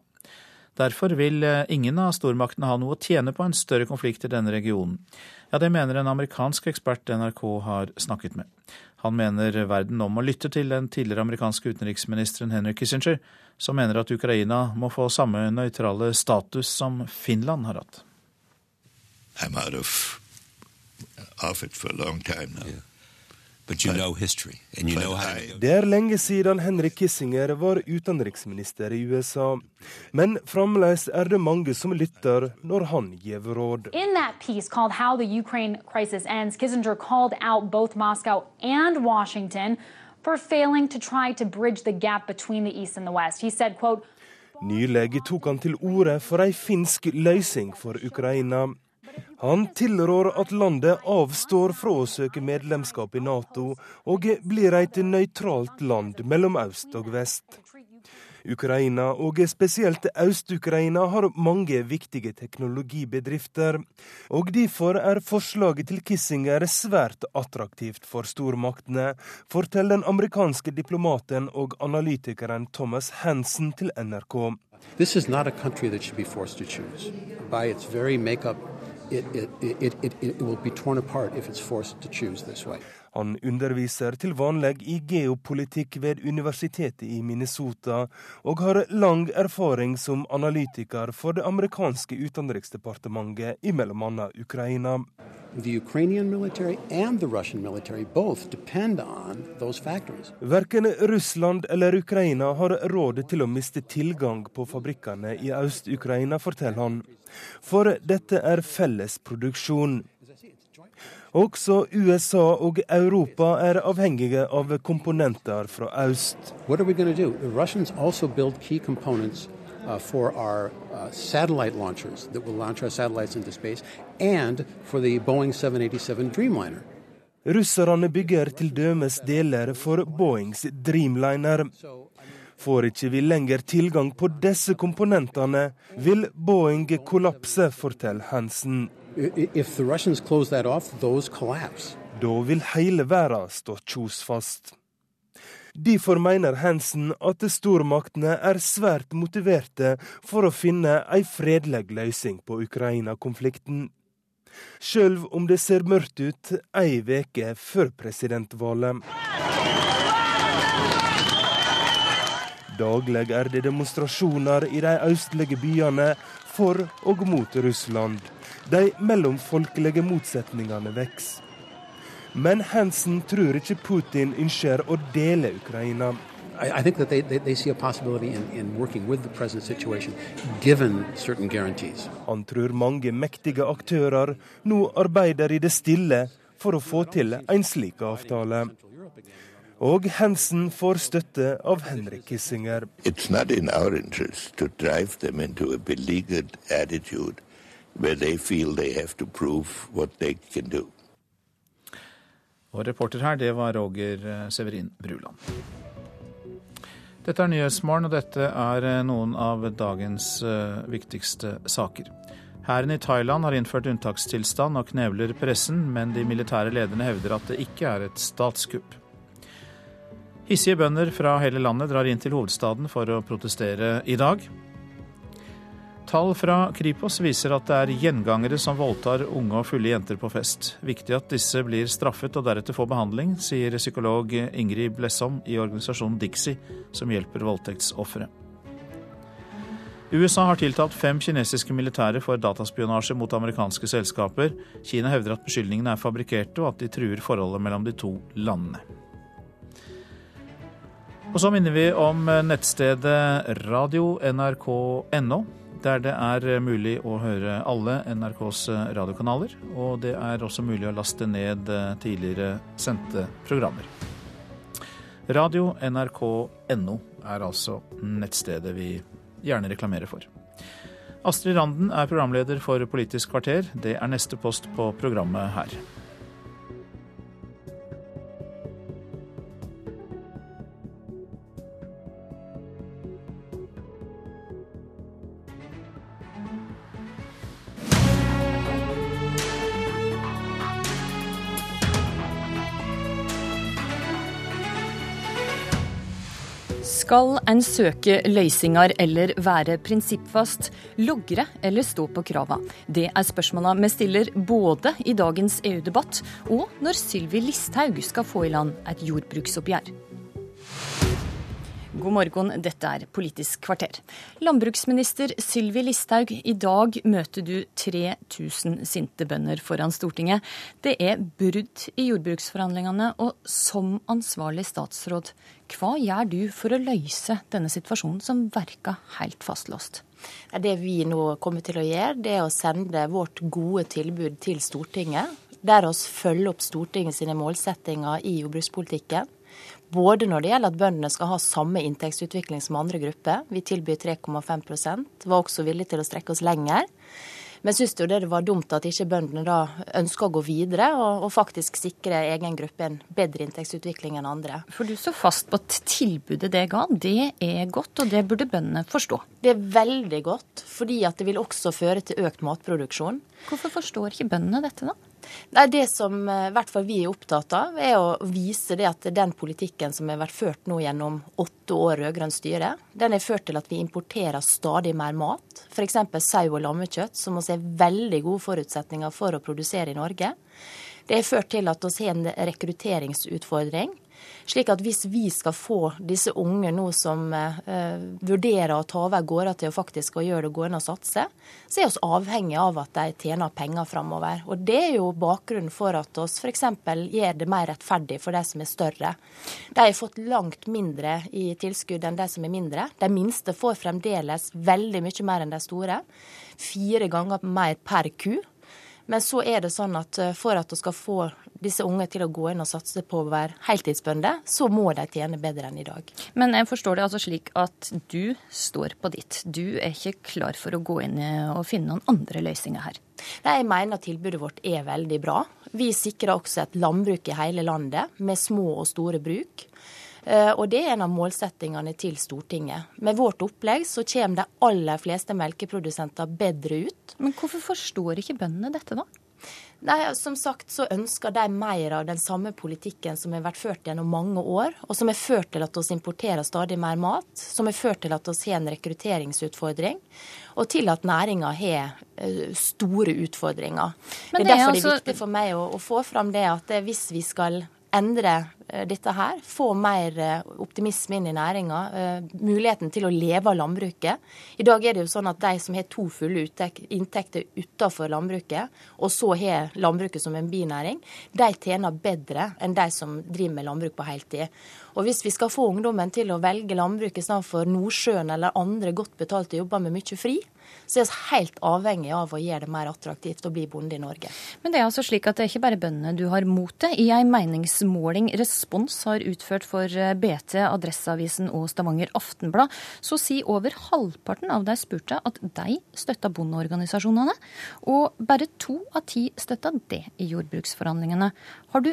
Derfor vil ingen av stormaktene ha noe å tjene på en større konflikt i denne regionen. Ja, Det mener en amerikansk ekspert NRK har snakket med. Han mener verden nå må lytte til den tidligere amerikanske utenriksministeren Henry Kissinger, som mener at Ukraina må få samme nøytrale status som Finland har hatt. I'm out of of it for a long time now. Yeah. But you know history, and you know how to... Det er lenge siden Henry Kissinger var utenriksminister i USA. Men fremdeles er det mange som lytter når han gir råd. In that piece called How the Ukraine Crisis Ends, Kissinger called out both Moscow and Washington for failing to try to bridge the gap between the East and the West. He said, quote, Nylig tok han til orde for ei finsk løsning for Ukraina. Han tilrår at landet avstår fra å søke medlemskap i Nato, og blir et nøytralt land mellom øst og vest. Ukraina, og spesielt Øst-Ukraina, har mange viktige teknologibedrifter. Og derfor er forslaget til Kissinger svært attraktivt for stormaktene, forteller den amerikanske diplomaten og analytikeren Thomas Hansen til NRK. This is not a country that should be forced to choose. By its very makeup, it, it, it, it, it will be torn apart if it's forced to choose this way. Han underviser til vanlig i geopolitikk ved universitetet i Minnesota, og har lang erfaring som analytiker for det amerikanske utenriksdepartementet i bl.a. Ukraina. Verken Russland eller Ukraina har råd til å miste tilgang på fabrikkene i Øst-Ukraina, forteller han. For dette er felles produksjon. Også USA og Europa er avhengige av komponenter fra øst. Uh, for our uh, satellite launchers that will launch our satellites into space, and for the Boeing 787 Dreamliner. Russerne bygger til dømes deler for Boeings Dreamliner. Får ikke vi lenger tilgang på disse komponentene, vil Boeing kollapse, forteller Hansen. Off, da vil hele verden stå kjos fast. Derfor mener Hansen at stormaktene er svært motiverte for å finne ei fredelig løsning på Ukraina-konflikten. Sjøl om det ser mørkt ut ei veke før presidentvalget. Daglig er det demonstrasjoner i de østlige byene for og mot Russland. De mellomfolkelige motsetningene vokser. Men Hansen tror ikke Putin ønsker å dele Ukraina. I, think that they, they, they see a possibility in, in working with the present situation, given certain guarantees. Han tror mange mektige aktører nå arbeider i det stille for å få til en slik avtale. Og Hansen får støtte av Henrik Kissinger. It's not in our interest to drive them into a beleaguered attitude where they feel they have to prove what they can do. Og reporter her, det var Roger eh, Severin Bruland. Dette er Nyhetsmorgen, og dette er eh, noen av dagens uh, viktigste saker. Hæren i Thailand har innført unntakstilstand og knevler pressen, men de militære lederne hevder at det ikke er et statskupp. Hissige bønder fra hele landet drar inn til hovedstaden for å protestere i dag. Tall fra Kripos viser at det er gjengangere som voldtar unge og fulle jenter på fest. Viktig at disse blir straffet og deretter får behandling, sier psykolog Ingrid Blessom i organisasjonen Dixie, som hjelper voldtektsofre. USA har tiltalt fem kinesiske militære for dataspionasje mot amerikanske selskaper. Kina hevder at beskyldningene er fabrikkerte, og at de truer forholdet mellom de to landene. Og så minner vi om nettstedet radio nrk.no der det er mulig å høre alle NRKs radiokanaler. Og det er også mulig å laste ned tidligere sendte programmer. Radio nrk.no er altså nettstedet vi gjerne reklamerer for. Astrid Randen er programleder for Politisk kvarter. Det er neste post på programmet her. Skal en søke løsninger eller være prinsippfast, logre eller stå på krava? Det er spørsmålene vi stiller både i dagens EU-debatt og når Sylvi Listhaug skal få i land et jordbruksoppgjør. God morgen, dette er Politisk kvarter. Landbruksminister Sylvi Listhaug, i dag møter du 3000 sinte bønder foran Stortinget. Det er brudd i jordbruksforhandlingene, og som ansvarlig statsråd, hva gjør du for å løse denne situasjonen som verker helt fastlåst? Det vi nå kommer til å gjøre, det er å sende vårt gode tilbud til Stortinget. Der oss følger opp Stortinget sine målsettinger i jordbrukspolitikken. Både når det gjelder at bøndene skal ha samme inntektsutvikling som andre grupper. Vi tilbyr 3,5% Var også villige til å strekke oss lenger. Men syns jo det var dumt at ikke bøndene da ønsker å gå videre og, og, faktisk sikre egen gruppe en bedre inntektsutvikling enn andre. For du står fast på at tilbudet det ga, det er godt, og det burde bøndene forstå? Det er veldig godt, fordi at det vil også føre til økt matproduksjon. Hvorfor forstår ikke bøndene dette, da? Nei, Det som eh, i hvert fall vi er opptatt av, er å vise det at den politikken som har vært ført nå gjennom åtte år rød-grønt styre, den har ført til at vi importerer stadig mer mat. F.eks. sau og lammekjøtt, som vi har veldig gode forutsetninger for å produsere i Norge. Det har ført til at vi har en rekrutteringsutfordring. Slik at hvis vi skal få disse unge nå som eh, vurderer å ta over gårder til å faktisk å gjøre det gående å satse, så er vi avhengig av at de tjener penger framover. Og det er jo bakgrunnen for at vi f.eks. gjør det mer rettferdig for de som er større. De har fått langt mindre i tilskudd enn de som er mindre. De minste får fremdeles veldig mye mer enn de store. Fire ganger mer per ku. Men så er det sånn at eh, for at du skal få disse unge til å gå inn og satse på å være heltidsbønder, så må de tjene bedre enn i dag. Men jeg forstår det altså slik at du står på ditt. Du er ikke klar for å gå inn og finne noen andre løsninger her? Nei, Jeg mener tilbudet vårt er veldig bra. Vi sikrer også et landbruk i hele landet, med små og store bruk. Eh, og det er en av målsettingene til Stortinget. Med vårt opplegg så kommer de aller fleste melkeprodusenter bedre ut. Men hvorfor forstår ikke bøndene dette, da? Nei, Som sagt så ønsker de mer av den samme politikken som har vært ført gjennom mange år, og som har ført til at vi importerer stadig mer mat, som har ført til at vi har en rekrutteringsutfordring, og til at næringa har eh, store utfordringer. Men det er derfor er, altså... det er viktig for meg å, å få fram det at hvis vi skal endre eh, dette her, få mer eh, optimisme inn i næringa, eh, muligheten til å leve av landbruket. I dag er det jo sånn at de som har to fulle inntekter utenfor landbruket, og så har landbruket som en binæring, de tjener bedre enn de som driver med landbruk på heltid. Og hvis vi skal få ungdommen til å velge landbruk istedenfor Nordsjøen eller andre godt betalte jobber med mye fri, så er vi helt avhengig av å gjøre det mer attraktivt å bli bonde i Norge. Men det er altså slik at det er ikke bare bøndene du har mot det. I en meningsmåling Respons har utført for eh, BT, Adresseavisen og Stavanger Aftenblad, så sier over halvparten av de spurte at de støtta bondeorganisasjonene, og bare to av ti støtta det i jordbruksforhandlingene. Har du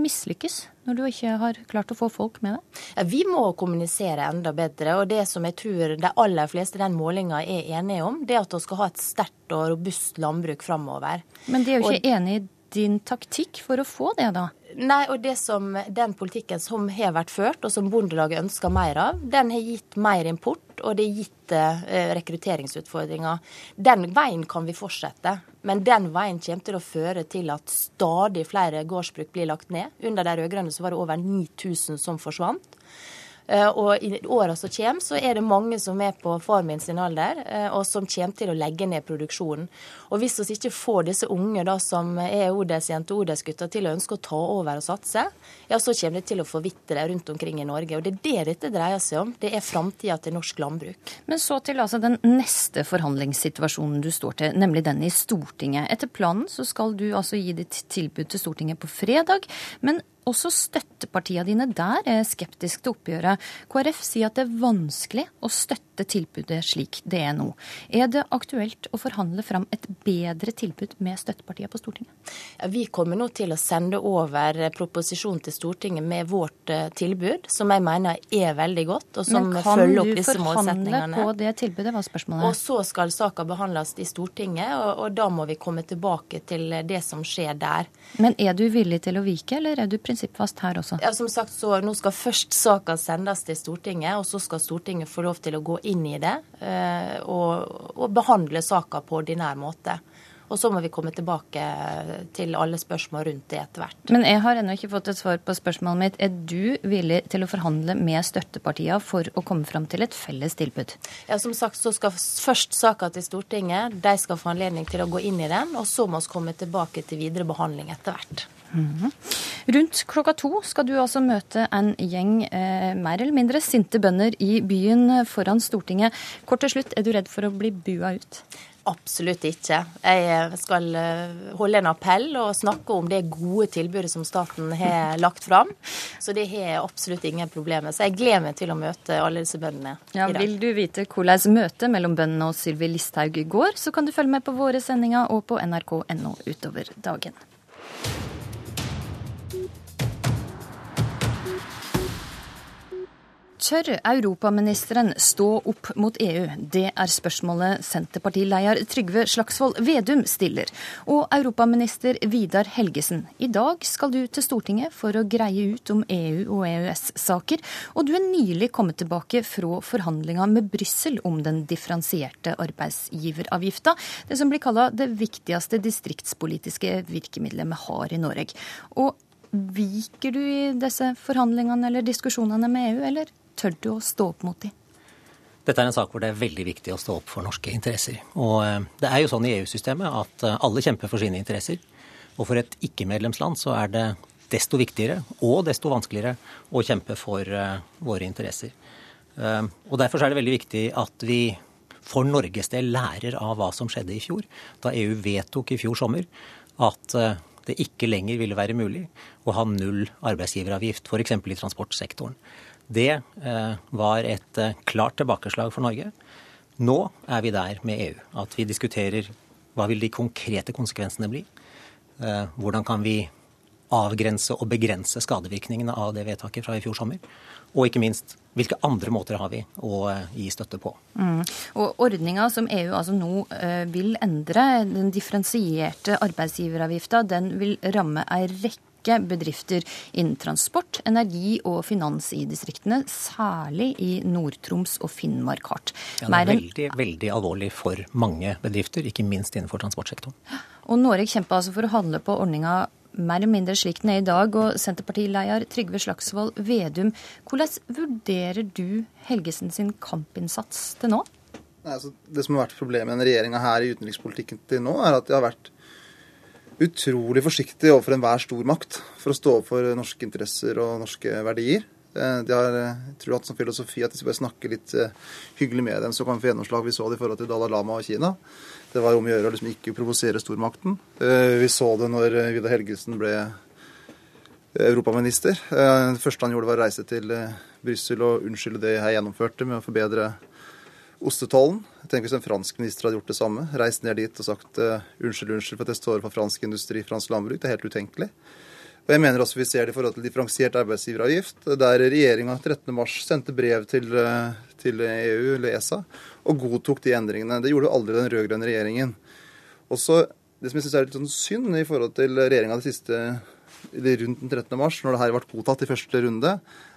mislykkes når du ikke har klart å få folk med deg? Ja, vi må kommunisere enda bedre. og Det som jeg tror de aller fleste i den målinga er enige om, det er at vi skal ha et sterkt og robust landbruk framover. Men de er jo ikke og... enig i din taktikk for å få det, da? Nei, og det som, Den politikken som har vært ført, og som Bondelaget ønsker mer av, den har gitt mer import, og det har gitt eh, rekrutteringsutfordringer. Den veien kan vi fortsette, men den veien kommer til å føre til at stadig flere gårdsbruk blir lagt ned. Under de rød-grønne var det over 9000 som forsvant. Eh, og i åra som kommer, så er det mange som er på far min sin alder, eh, og som kommer til å legge ned produksjonen. Og hvis vi ikke får disse unge da, som er odelsjenter og odelsgutter til å ønske å ta over og satse, ja, så kommer det til å forvitre rundt omkring i Norge. Og det er det dette dreier seg om. Det er framtida til norsk landbruk. Men så til altså den neste forhandlingssituasjonen du står til, nemlig den i Stortinget. Etter planen så skal du altså gi ditt tilbud til Stortinget på fredag. men også støttepartiene dine der er skeptiske til oppgjøret. KrF sier at det er vanskelig å støtte tilbudet slik det er nå. Er det aktuelt å forhandle fram et bedre tilbud med støttepartiene på Stortinget? Vi kommer nå til å sende over proposisjonen til Stortinget med vårt eh, tilbud, som jeg mener er veldig godt, og som følger opp disse målsetningene. Men kan du forhandle på det tilbudet, var spørsmålet. Og så skal saka behandles i Stortinget, og, og da må vi komme tilbake til det som skjer der. Men er du villig til å vike, eller er du prinsipiell? Prinsippfast her også? Ja, som sagt, så Nå skal først saka sendes til Stortinget, og så skal Stortinget få lov til å gå inn i det eh, og, og behandle saka på ordinær måte. Og så må vi komme tilbake til alle spørsmål rundt det etter hvert. Men jeg har ennå ikke fått et svar på spørsmålet mitt. Er du villig til å forhandle med støttepartiene for å komme fram til et felles tilbud? Ja, Som sagt så skal først saka til Stortinget. De skal få anledning til å gå inn i den. Og så må vi komme tilbake til videre behandling etter hvert. Mm -hmm. Rundt klokka to skal du altså møte en gjeng eh, mer eller mindre sinte bønder i byen foran Stortinget. Kort til slutt, er du redd for å bli bua ut? Absolutt ikke. Jeg skal eh, holde en appell og snakke om det gode tilbudet som staten har *laughs* lagt fram. Så det har jeg absolutt ingen problemer med. Så jeg gleder meg til å møte alle disse bøndene ja, i dag. Vil du vite hvordan møtet mellom bøndene og Sylvi Listhaug går, så kan du følge med på våre sendinger og på nrk.no utover dagen. Tør europaministeren stå opp mot EU? Det er spørsmålet Senterpartileder Trygve Slagsvold Vedum stiller. Og europaminister Vidar Helgesen, i dag skal du til Stortinget for å greie ut om EU og EØS-saker. Og du er nylig kommet tilbake fra forhandlinger med Brussel om den differensierte arbeidsgiveravgifta. Det som blir kalla det viktigste distriktspolitiske virkemidlet vi har i Norge. Og Viker du i disse forhandlingene eller diskusjonene med EU, eller Tør du å stå opp mot dem? Dette er en sak hvor det er veldig viktig å stå opp for norske interesser. Og eh, det er jo sånn i EU-systemet at eh, alle kjemper for sine interesser. Og for et ikke-medlemsland så er det desto viktigere og desto vanskeligere å kjempe for uh, våre interesser. Og Derfor er det veldig viktig at vi for Norges del lærer av hva som skjedde i fjor, da EU vedtok i fjor sommer at det ikke lenger ville være mulig å ha null arbeidsgiveravgift, f.eks. i transportsektoren. Det eh, var et eh, klart tilbakeslag for Norge. Nå er vi der med EU at vi diskuterer hva vil de konkrete konsekvensene bli. Eh, hvordan kan vi avgrense og begrense skadevirkningene av det vedtaket fra i fjor sommer. Og ikke minst, hvilke andre måter har vi å gi støtte på. Mm. Og Ordninga som EU altså nå vil endre, den differensierte arbeidsgiveravgifta, den vil ramme ei rekke rekke bedrifter innen transport, energi og finans i distriktene, særlig i Nord-Troms og Finnmark hardt. Ja, det er veldig, veldig alvorlig for mange bedrifter, ikke minst innenfor transportsektoren. Og Norge kjemper altså for å handle på ordninga mer eller mindre slik den er i dag. Og Senterpartileder Trygve Slagsvold Vedum, hvordan vurderer du Helgesen sin kampinnsats til nå? Nei, altså, det som har vært problemet med denne regjeringa her i utenrikspolitikken til nå, er at de har vært utrolig forsiktig overfor enhver stor makt for å stå for norske interesser og norske verdier. Eh, de har jeg eh, tror hatt som filosofi at de skal bare snakke litt eh, hyggelig med dem, så kan vi få gjennomslag. Vi så det i forhold til Dalai Lama og Kina. Det var om å gjøre å liksom ikke provosere stormakten. Vi så det når Vidar Helgesen ble europaminister. Det første han gjorde, var å reise til Brussel og unnskylde det jeg gjennomførte med å forbedre ostetollen. Tenk hvis en fransk minister hadde gjort det samme. Reist ned dit og sagt uh, unnskyld, unnskyld for at jeg står for fransk industri, fransk landbruk. Det er helt utenkelig. Og jeg mener også vi ser det i forhold til differensiert arbeidsgiveravgift, der regjeringa 13.3 sendte brev til, uh, til, EU, eller ESA, og godtok de endringene. Det gjorde jo aldri den rød-grønne regjeringen. Også Det som jeg syns er litt sånn synd i forhold til regjeringa det siste rundt den 13. mars, når det her ble godtatt i første runde,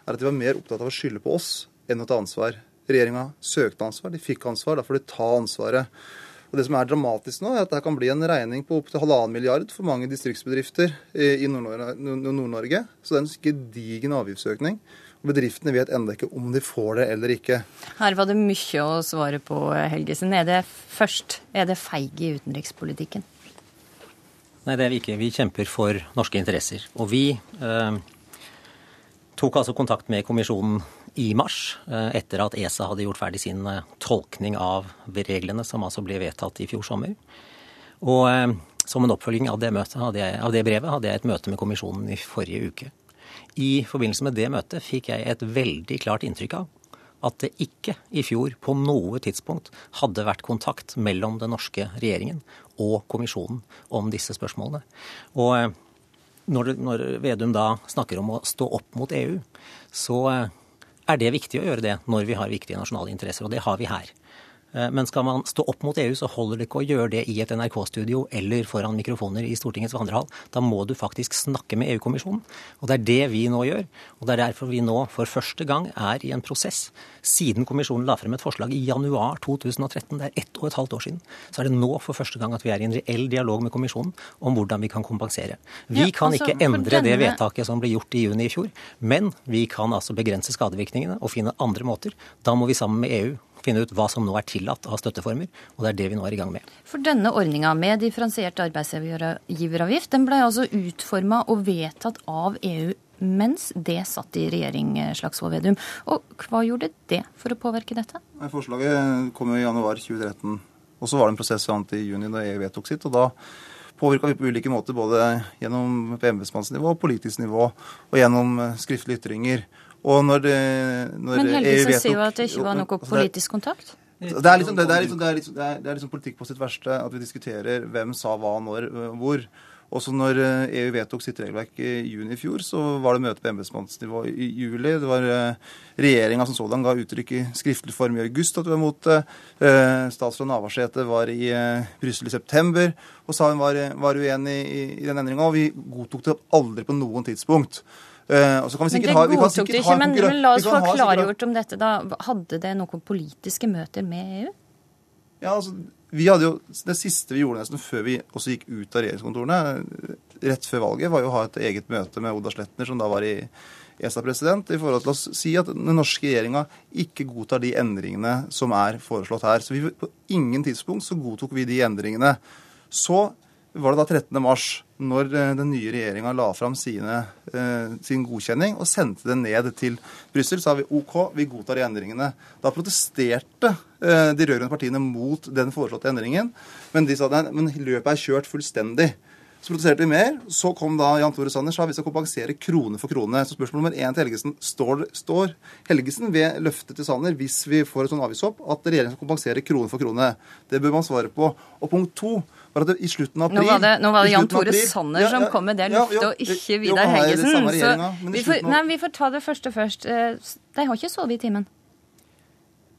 er at de var mer opptatt av å skylde på oss enn å ta ansvar. Regjeringa søkte ansvar, de fikk ansvar. Da får de ta ansvaret. Og Det som er dramatisk nå, er at det kan bli en regning på opptil halvannen milliard for mange distriktsbedrifter i Nord-Norge. Så det er en gedigen avgiftsøkning. Og Bedriftene vet ennå ikke om de får det eller ikke. Her var det mye å svare på, Helgesen. Er det først er det feige i utenrikspolitikken? Nei, det er vi ikke. Vi kjemper for norske interesser. Og vi eh, tok altså kontakt med kommisjonen i mars, eh, etter at ESA hadde gjort ferdig sin eh, tolkning av reglene, som altså ble vedtatt i fjor sommer. Og eh, som en oppfølging av det, møtet, av det brevet hadde jeg et møte med kommisjonen i forrige uke. I forbindelse med det møtet fikk jeg et veldig klart inntrykk av at det ikke i fjor på noe tidspunkt hadde vært kontakt mellom den norske regjeringen og kommisjonen om disse spørsmålene. Og når Vedum da snakker om å stå opp mot EU, så er det viktig å gjøre det når vi har viktige nasjonale interesser, og det har vi her. Eh, men skal man stå opp mot EU, så holder det ikke å gjøre det i et NRK-studio eller foran mikrofoner i Stortingets vandrehall. Da må du faktisk snakke med EU-kommisjonen. Og det er det vi nå gjør. Og det er derfor vi nå for første gang er i en prosess. Siden kommisjonen la frem et forslag i januar 2013, det er ett og et halvt år siden, så er det nå for første gang at vi er i en reell dialog med kommisjonen om hvordan vi kan kompensere. Vi ja, kan altså, ikke endre denne... det vedtaket som ble gjort i juni i fjor, men vi kan altså begrense skadevirkningene og finne andre måter. Da må vi sammen med EU finne ut hva som nå er tillatt av støtteformer, og det er det vi nå er i gang med. For denne ordninga med differensiert arbeidsgiveravgift, den ble altså utforma og vedtatt av EU mens det satt i regjering, Slagsvold Vedum. Og hva gjorde det for å påvirke dette? Forslaget kom jo i januar 2013. Og så var det en prosess fram til juni da EU vedtok sitt. og da påvirka vi på ulike måter, både gjennom på embetsmannsnivå, politisk nivå og gjennom skriftlige ytringer. Og når, når Men Helgesen sier jo at det ikke var noe politisk kontakt? Det er, liksom, det, er liksom, det, er liksom, det er liksom politikk på sitt verste at vi diskuterer hvem sa hva, når, øh, hvor. Også når EU e vedtok sitt regelverk i juni i fjor, så var det møte på embetsmannsnivå i juli. Det var regjeringa som sådan ga uttrykk i skriftlig form i august at vi var mot det. Statsråd Navarsete var i Brussel i september og sa hun var, var uenig i, i den endringa. Og vi godtok det aldri på noen tidspunkt. Uh, og så kan vi sikkert men det godtok du ikke, men, men, la oss få klargjort om dette. da. Hadde det noen politiske møter med EU? Ja, altså, vi hadde jo, Det siste vi gjorde nesten før vi også gikk ut av regjeringskontorene, rett før valget, var jo å ha et eget møte med Oda Sletner, som da var i ESA-president, i forhold til å si at den norske regjeringa ikke godtar de endringene som er foreslått her. Så vi, på ingen tidspunkt så godtok vi de endringene. Så var det da 13. mars, når eh, den nye regjeringa la fram sine, eh, sin godkjenning og sendte det ned til Brussel, sa vi OK, vi godtar de endringene. Da protesterte eh, de rød-grønne partiene mot den foreslåtte endringen, men de sa at løpet er kjørt fullstendig. Så produserte vi mer. Så kom da Jan Tore Sanner sa vi skal kompensere krone for krone. Så spørsmål nummer én til Helgesen står, står Helgesen ved løftet til Sanner hvis vi får et sånn avgiftshopp, at regjeringen skal kompensere krone for krone. Det bør man svare på. Og punkt to var at i slutten av april Nå var det, nå var det Jan Tore Sanner ja, ja, som kom med det løftet, og ikke Vidar Helgesen. Så vi får, nei, vi får ta det første først. Eh, de har ikke sovet i timen.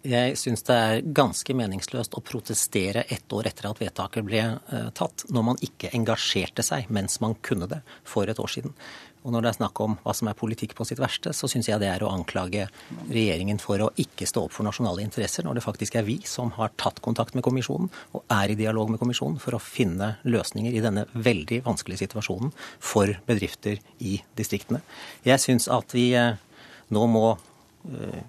Jeg syns det er ganske meningsløst å protestere ett år etter at vedtaket ble uh, tatt, når man ikke engasjerte seg mens man kunne det for et år siden. Og når det er snakk om hva som er politikk på sitt verste, så syns jeg det er å anklage regjeringen for å ikke stå opp for nasjonale interesser, når det faktisk er vi som har tatt kontakt med kommisjonen og er i dialog med kommisjonen for å finne løsninger i denne veldig vanskelige situasjonen for bedrifter i distriktene. Jeg syns at vi uh, nå må uh,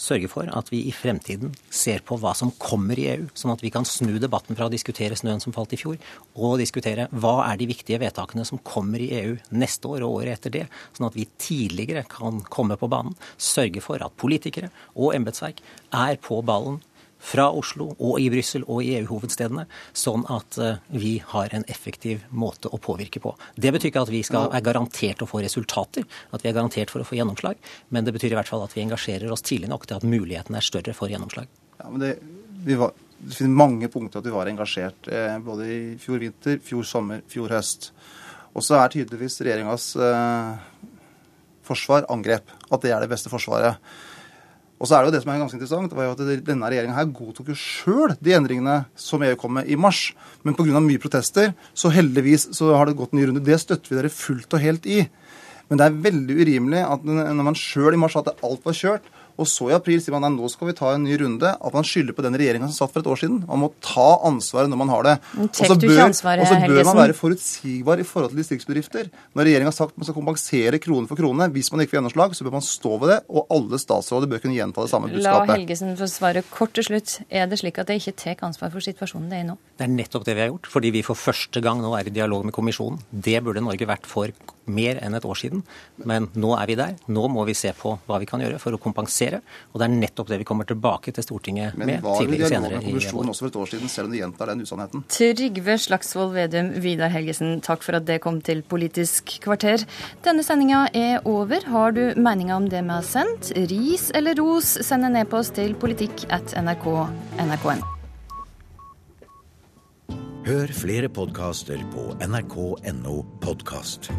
sørge for at vi i fremtiden ser på hva som kommer i EU, sånn at vi kan snu debatten fra å diskutere snøen som falt i fjor, og diskutere hva er de viktige vedtakene som kommer i EU neste år og året etter det, sånn at vi tidligere kan komme på banen, sørge for at politikere og embetsverk er på ballen fra Oslo og i Brussel og i EU-hovedstedene, sånn at eh, vi har en effektiv måte å påvirke på. Det betyr ikke at vi skal, er garantert å få resultater, at vi er garantert for å få gjennomslag, men det betyr i hvert fall at vi engasjerer oss tidlig nok til at muligheten er større for gjennomslag. Ja, men det, var, det finner mange punkter at vi var engasjert, eh, både i fjor vinter, fjor sommer, fjor høst. Og så er tydeligvis regjeringas eh, forsvar angrep. At det er det beste forsvaret. Og så er det jo det som er ganske interessant, det var jo at denne regjeringa her godtok jo sjøl de endringene som EU kom med i mars. Men pga. mye protester, så heldigvis så har det gått en ny runde. Det støtter vi dere fullt og helt i. Men det er veldig urimelig at når man sjøl i mars sa at alt var kjørt, og så i april sier man at nå skal vi ta en ny runde. At man skylder på den regjeringa som satt for et år siden. Man må ta ansvaret når man har det. Og så bør, bør, man være forutsigbar i forhold til distriktsbedrifter. Når regjeringa har sagt at man skal kompensere krone for krone, hvis man ikke får gjennomslag, så bør man stå ved det. Og alle statsråder bør kunne gjenta det samme budskapet. La Helgesen få svare kort til slutt. Er det slik at de ikke tar ansvar for situasjonen det er i nå? Det er nettopp det vi har gjort. Fordi vi for første gang nå er i dialog med kommisjonen. Det burde Norge vært for mer enn et år siden. Men nå er vi der. Nå må vi se på hva vi kan gjøre for å kompensere. Og det er nettopp det vi kommer tilbake til Stortinget med tidligere senere. Men var det kommisjonen også for et år siden, selv om de gjentar den usannheten? Trygve Slagsvold Vedum, Vidar Helgesen, takk for at det kom til Politisk kvarter. Denne sendinga er over. Har du meninger om det vi har sendt? Ris eller ros, send en e-post til politikk at nrk.nrk.no. Hør flere podkaster på nrk.no podkast.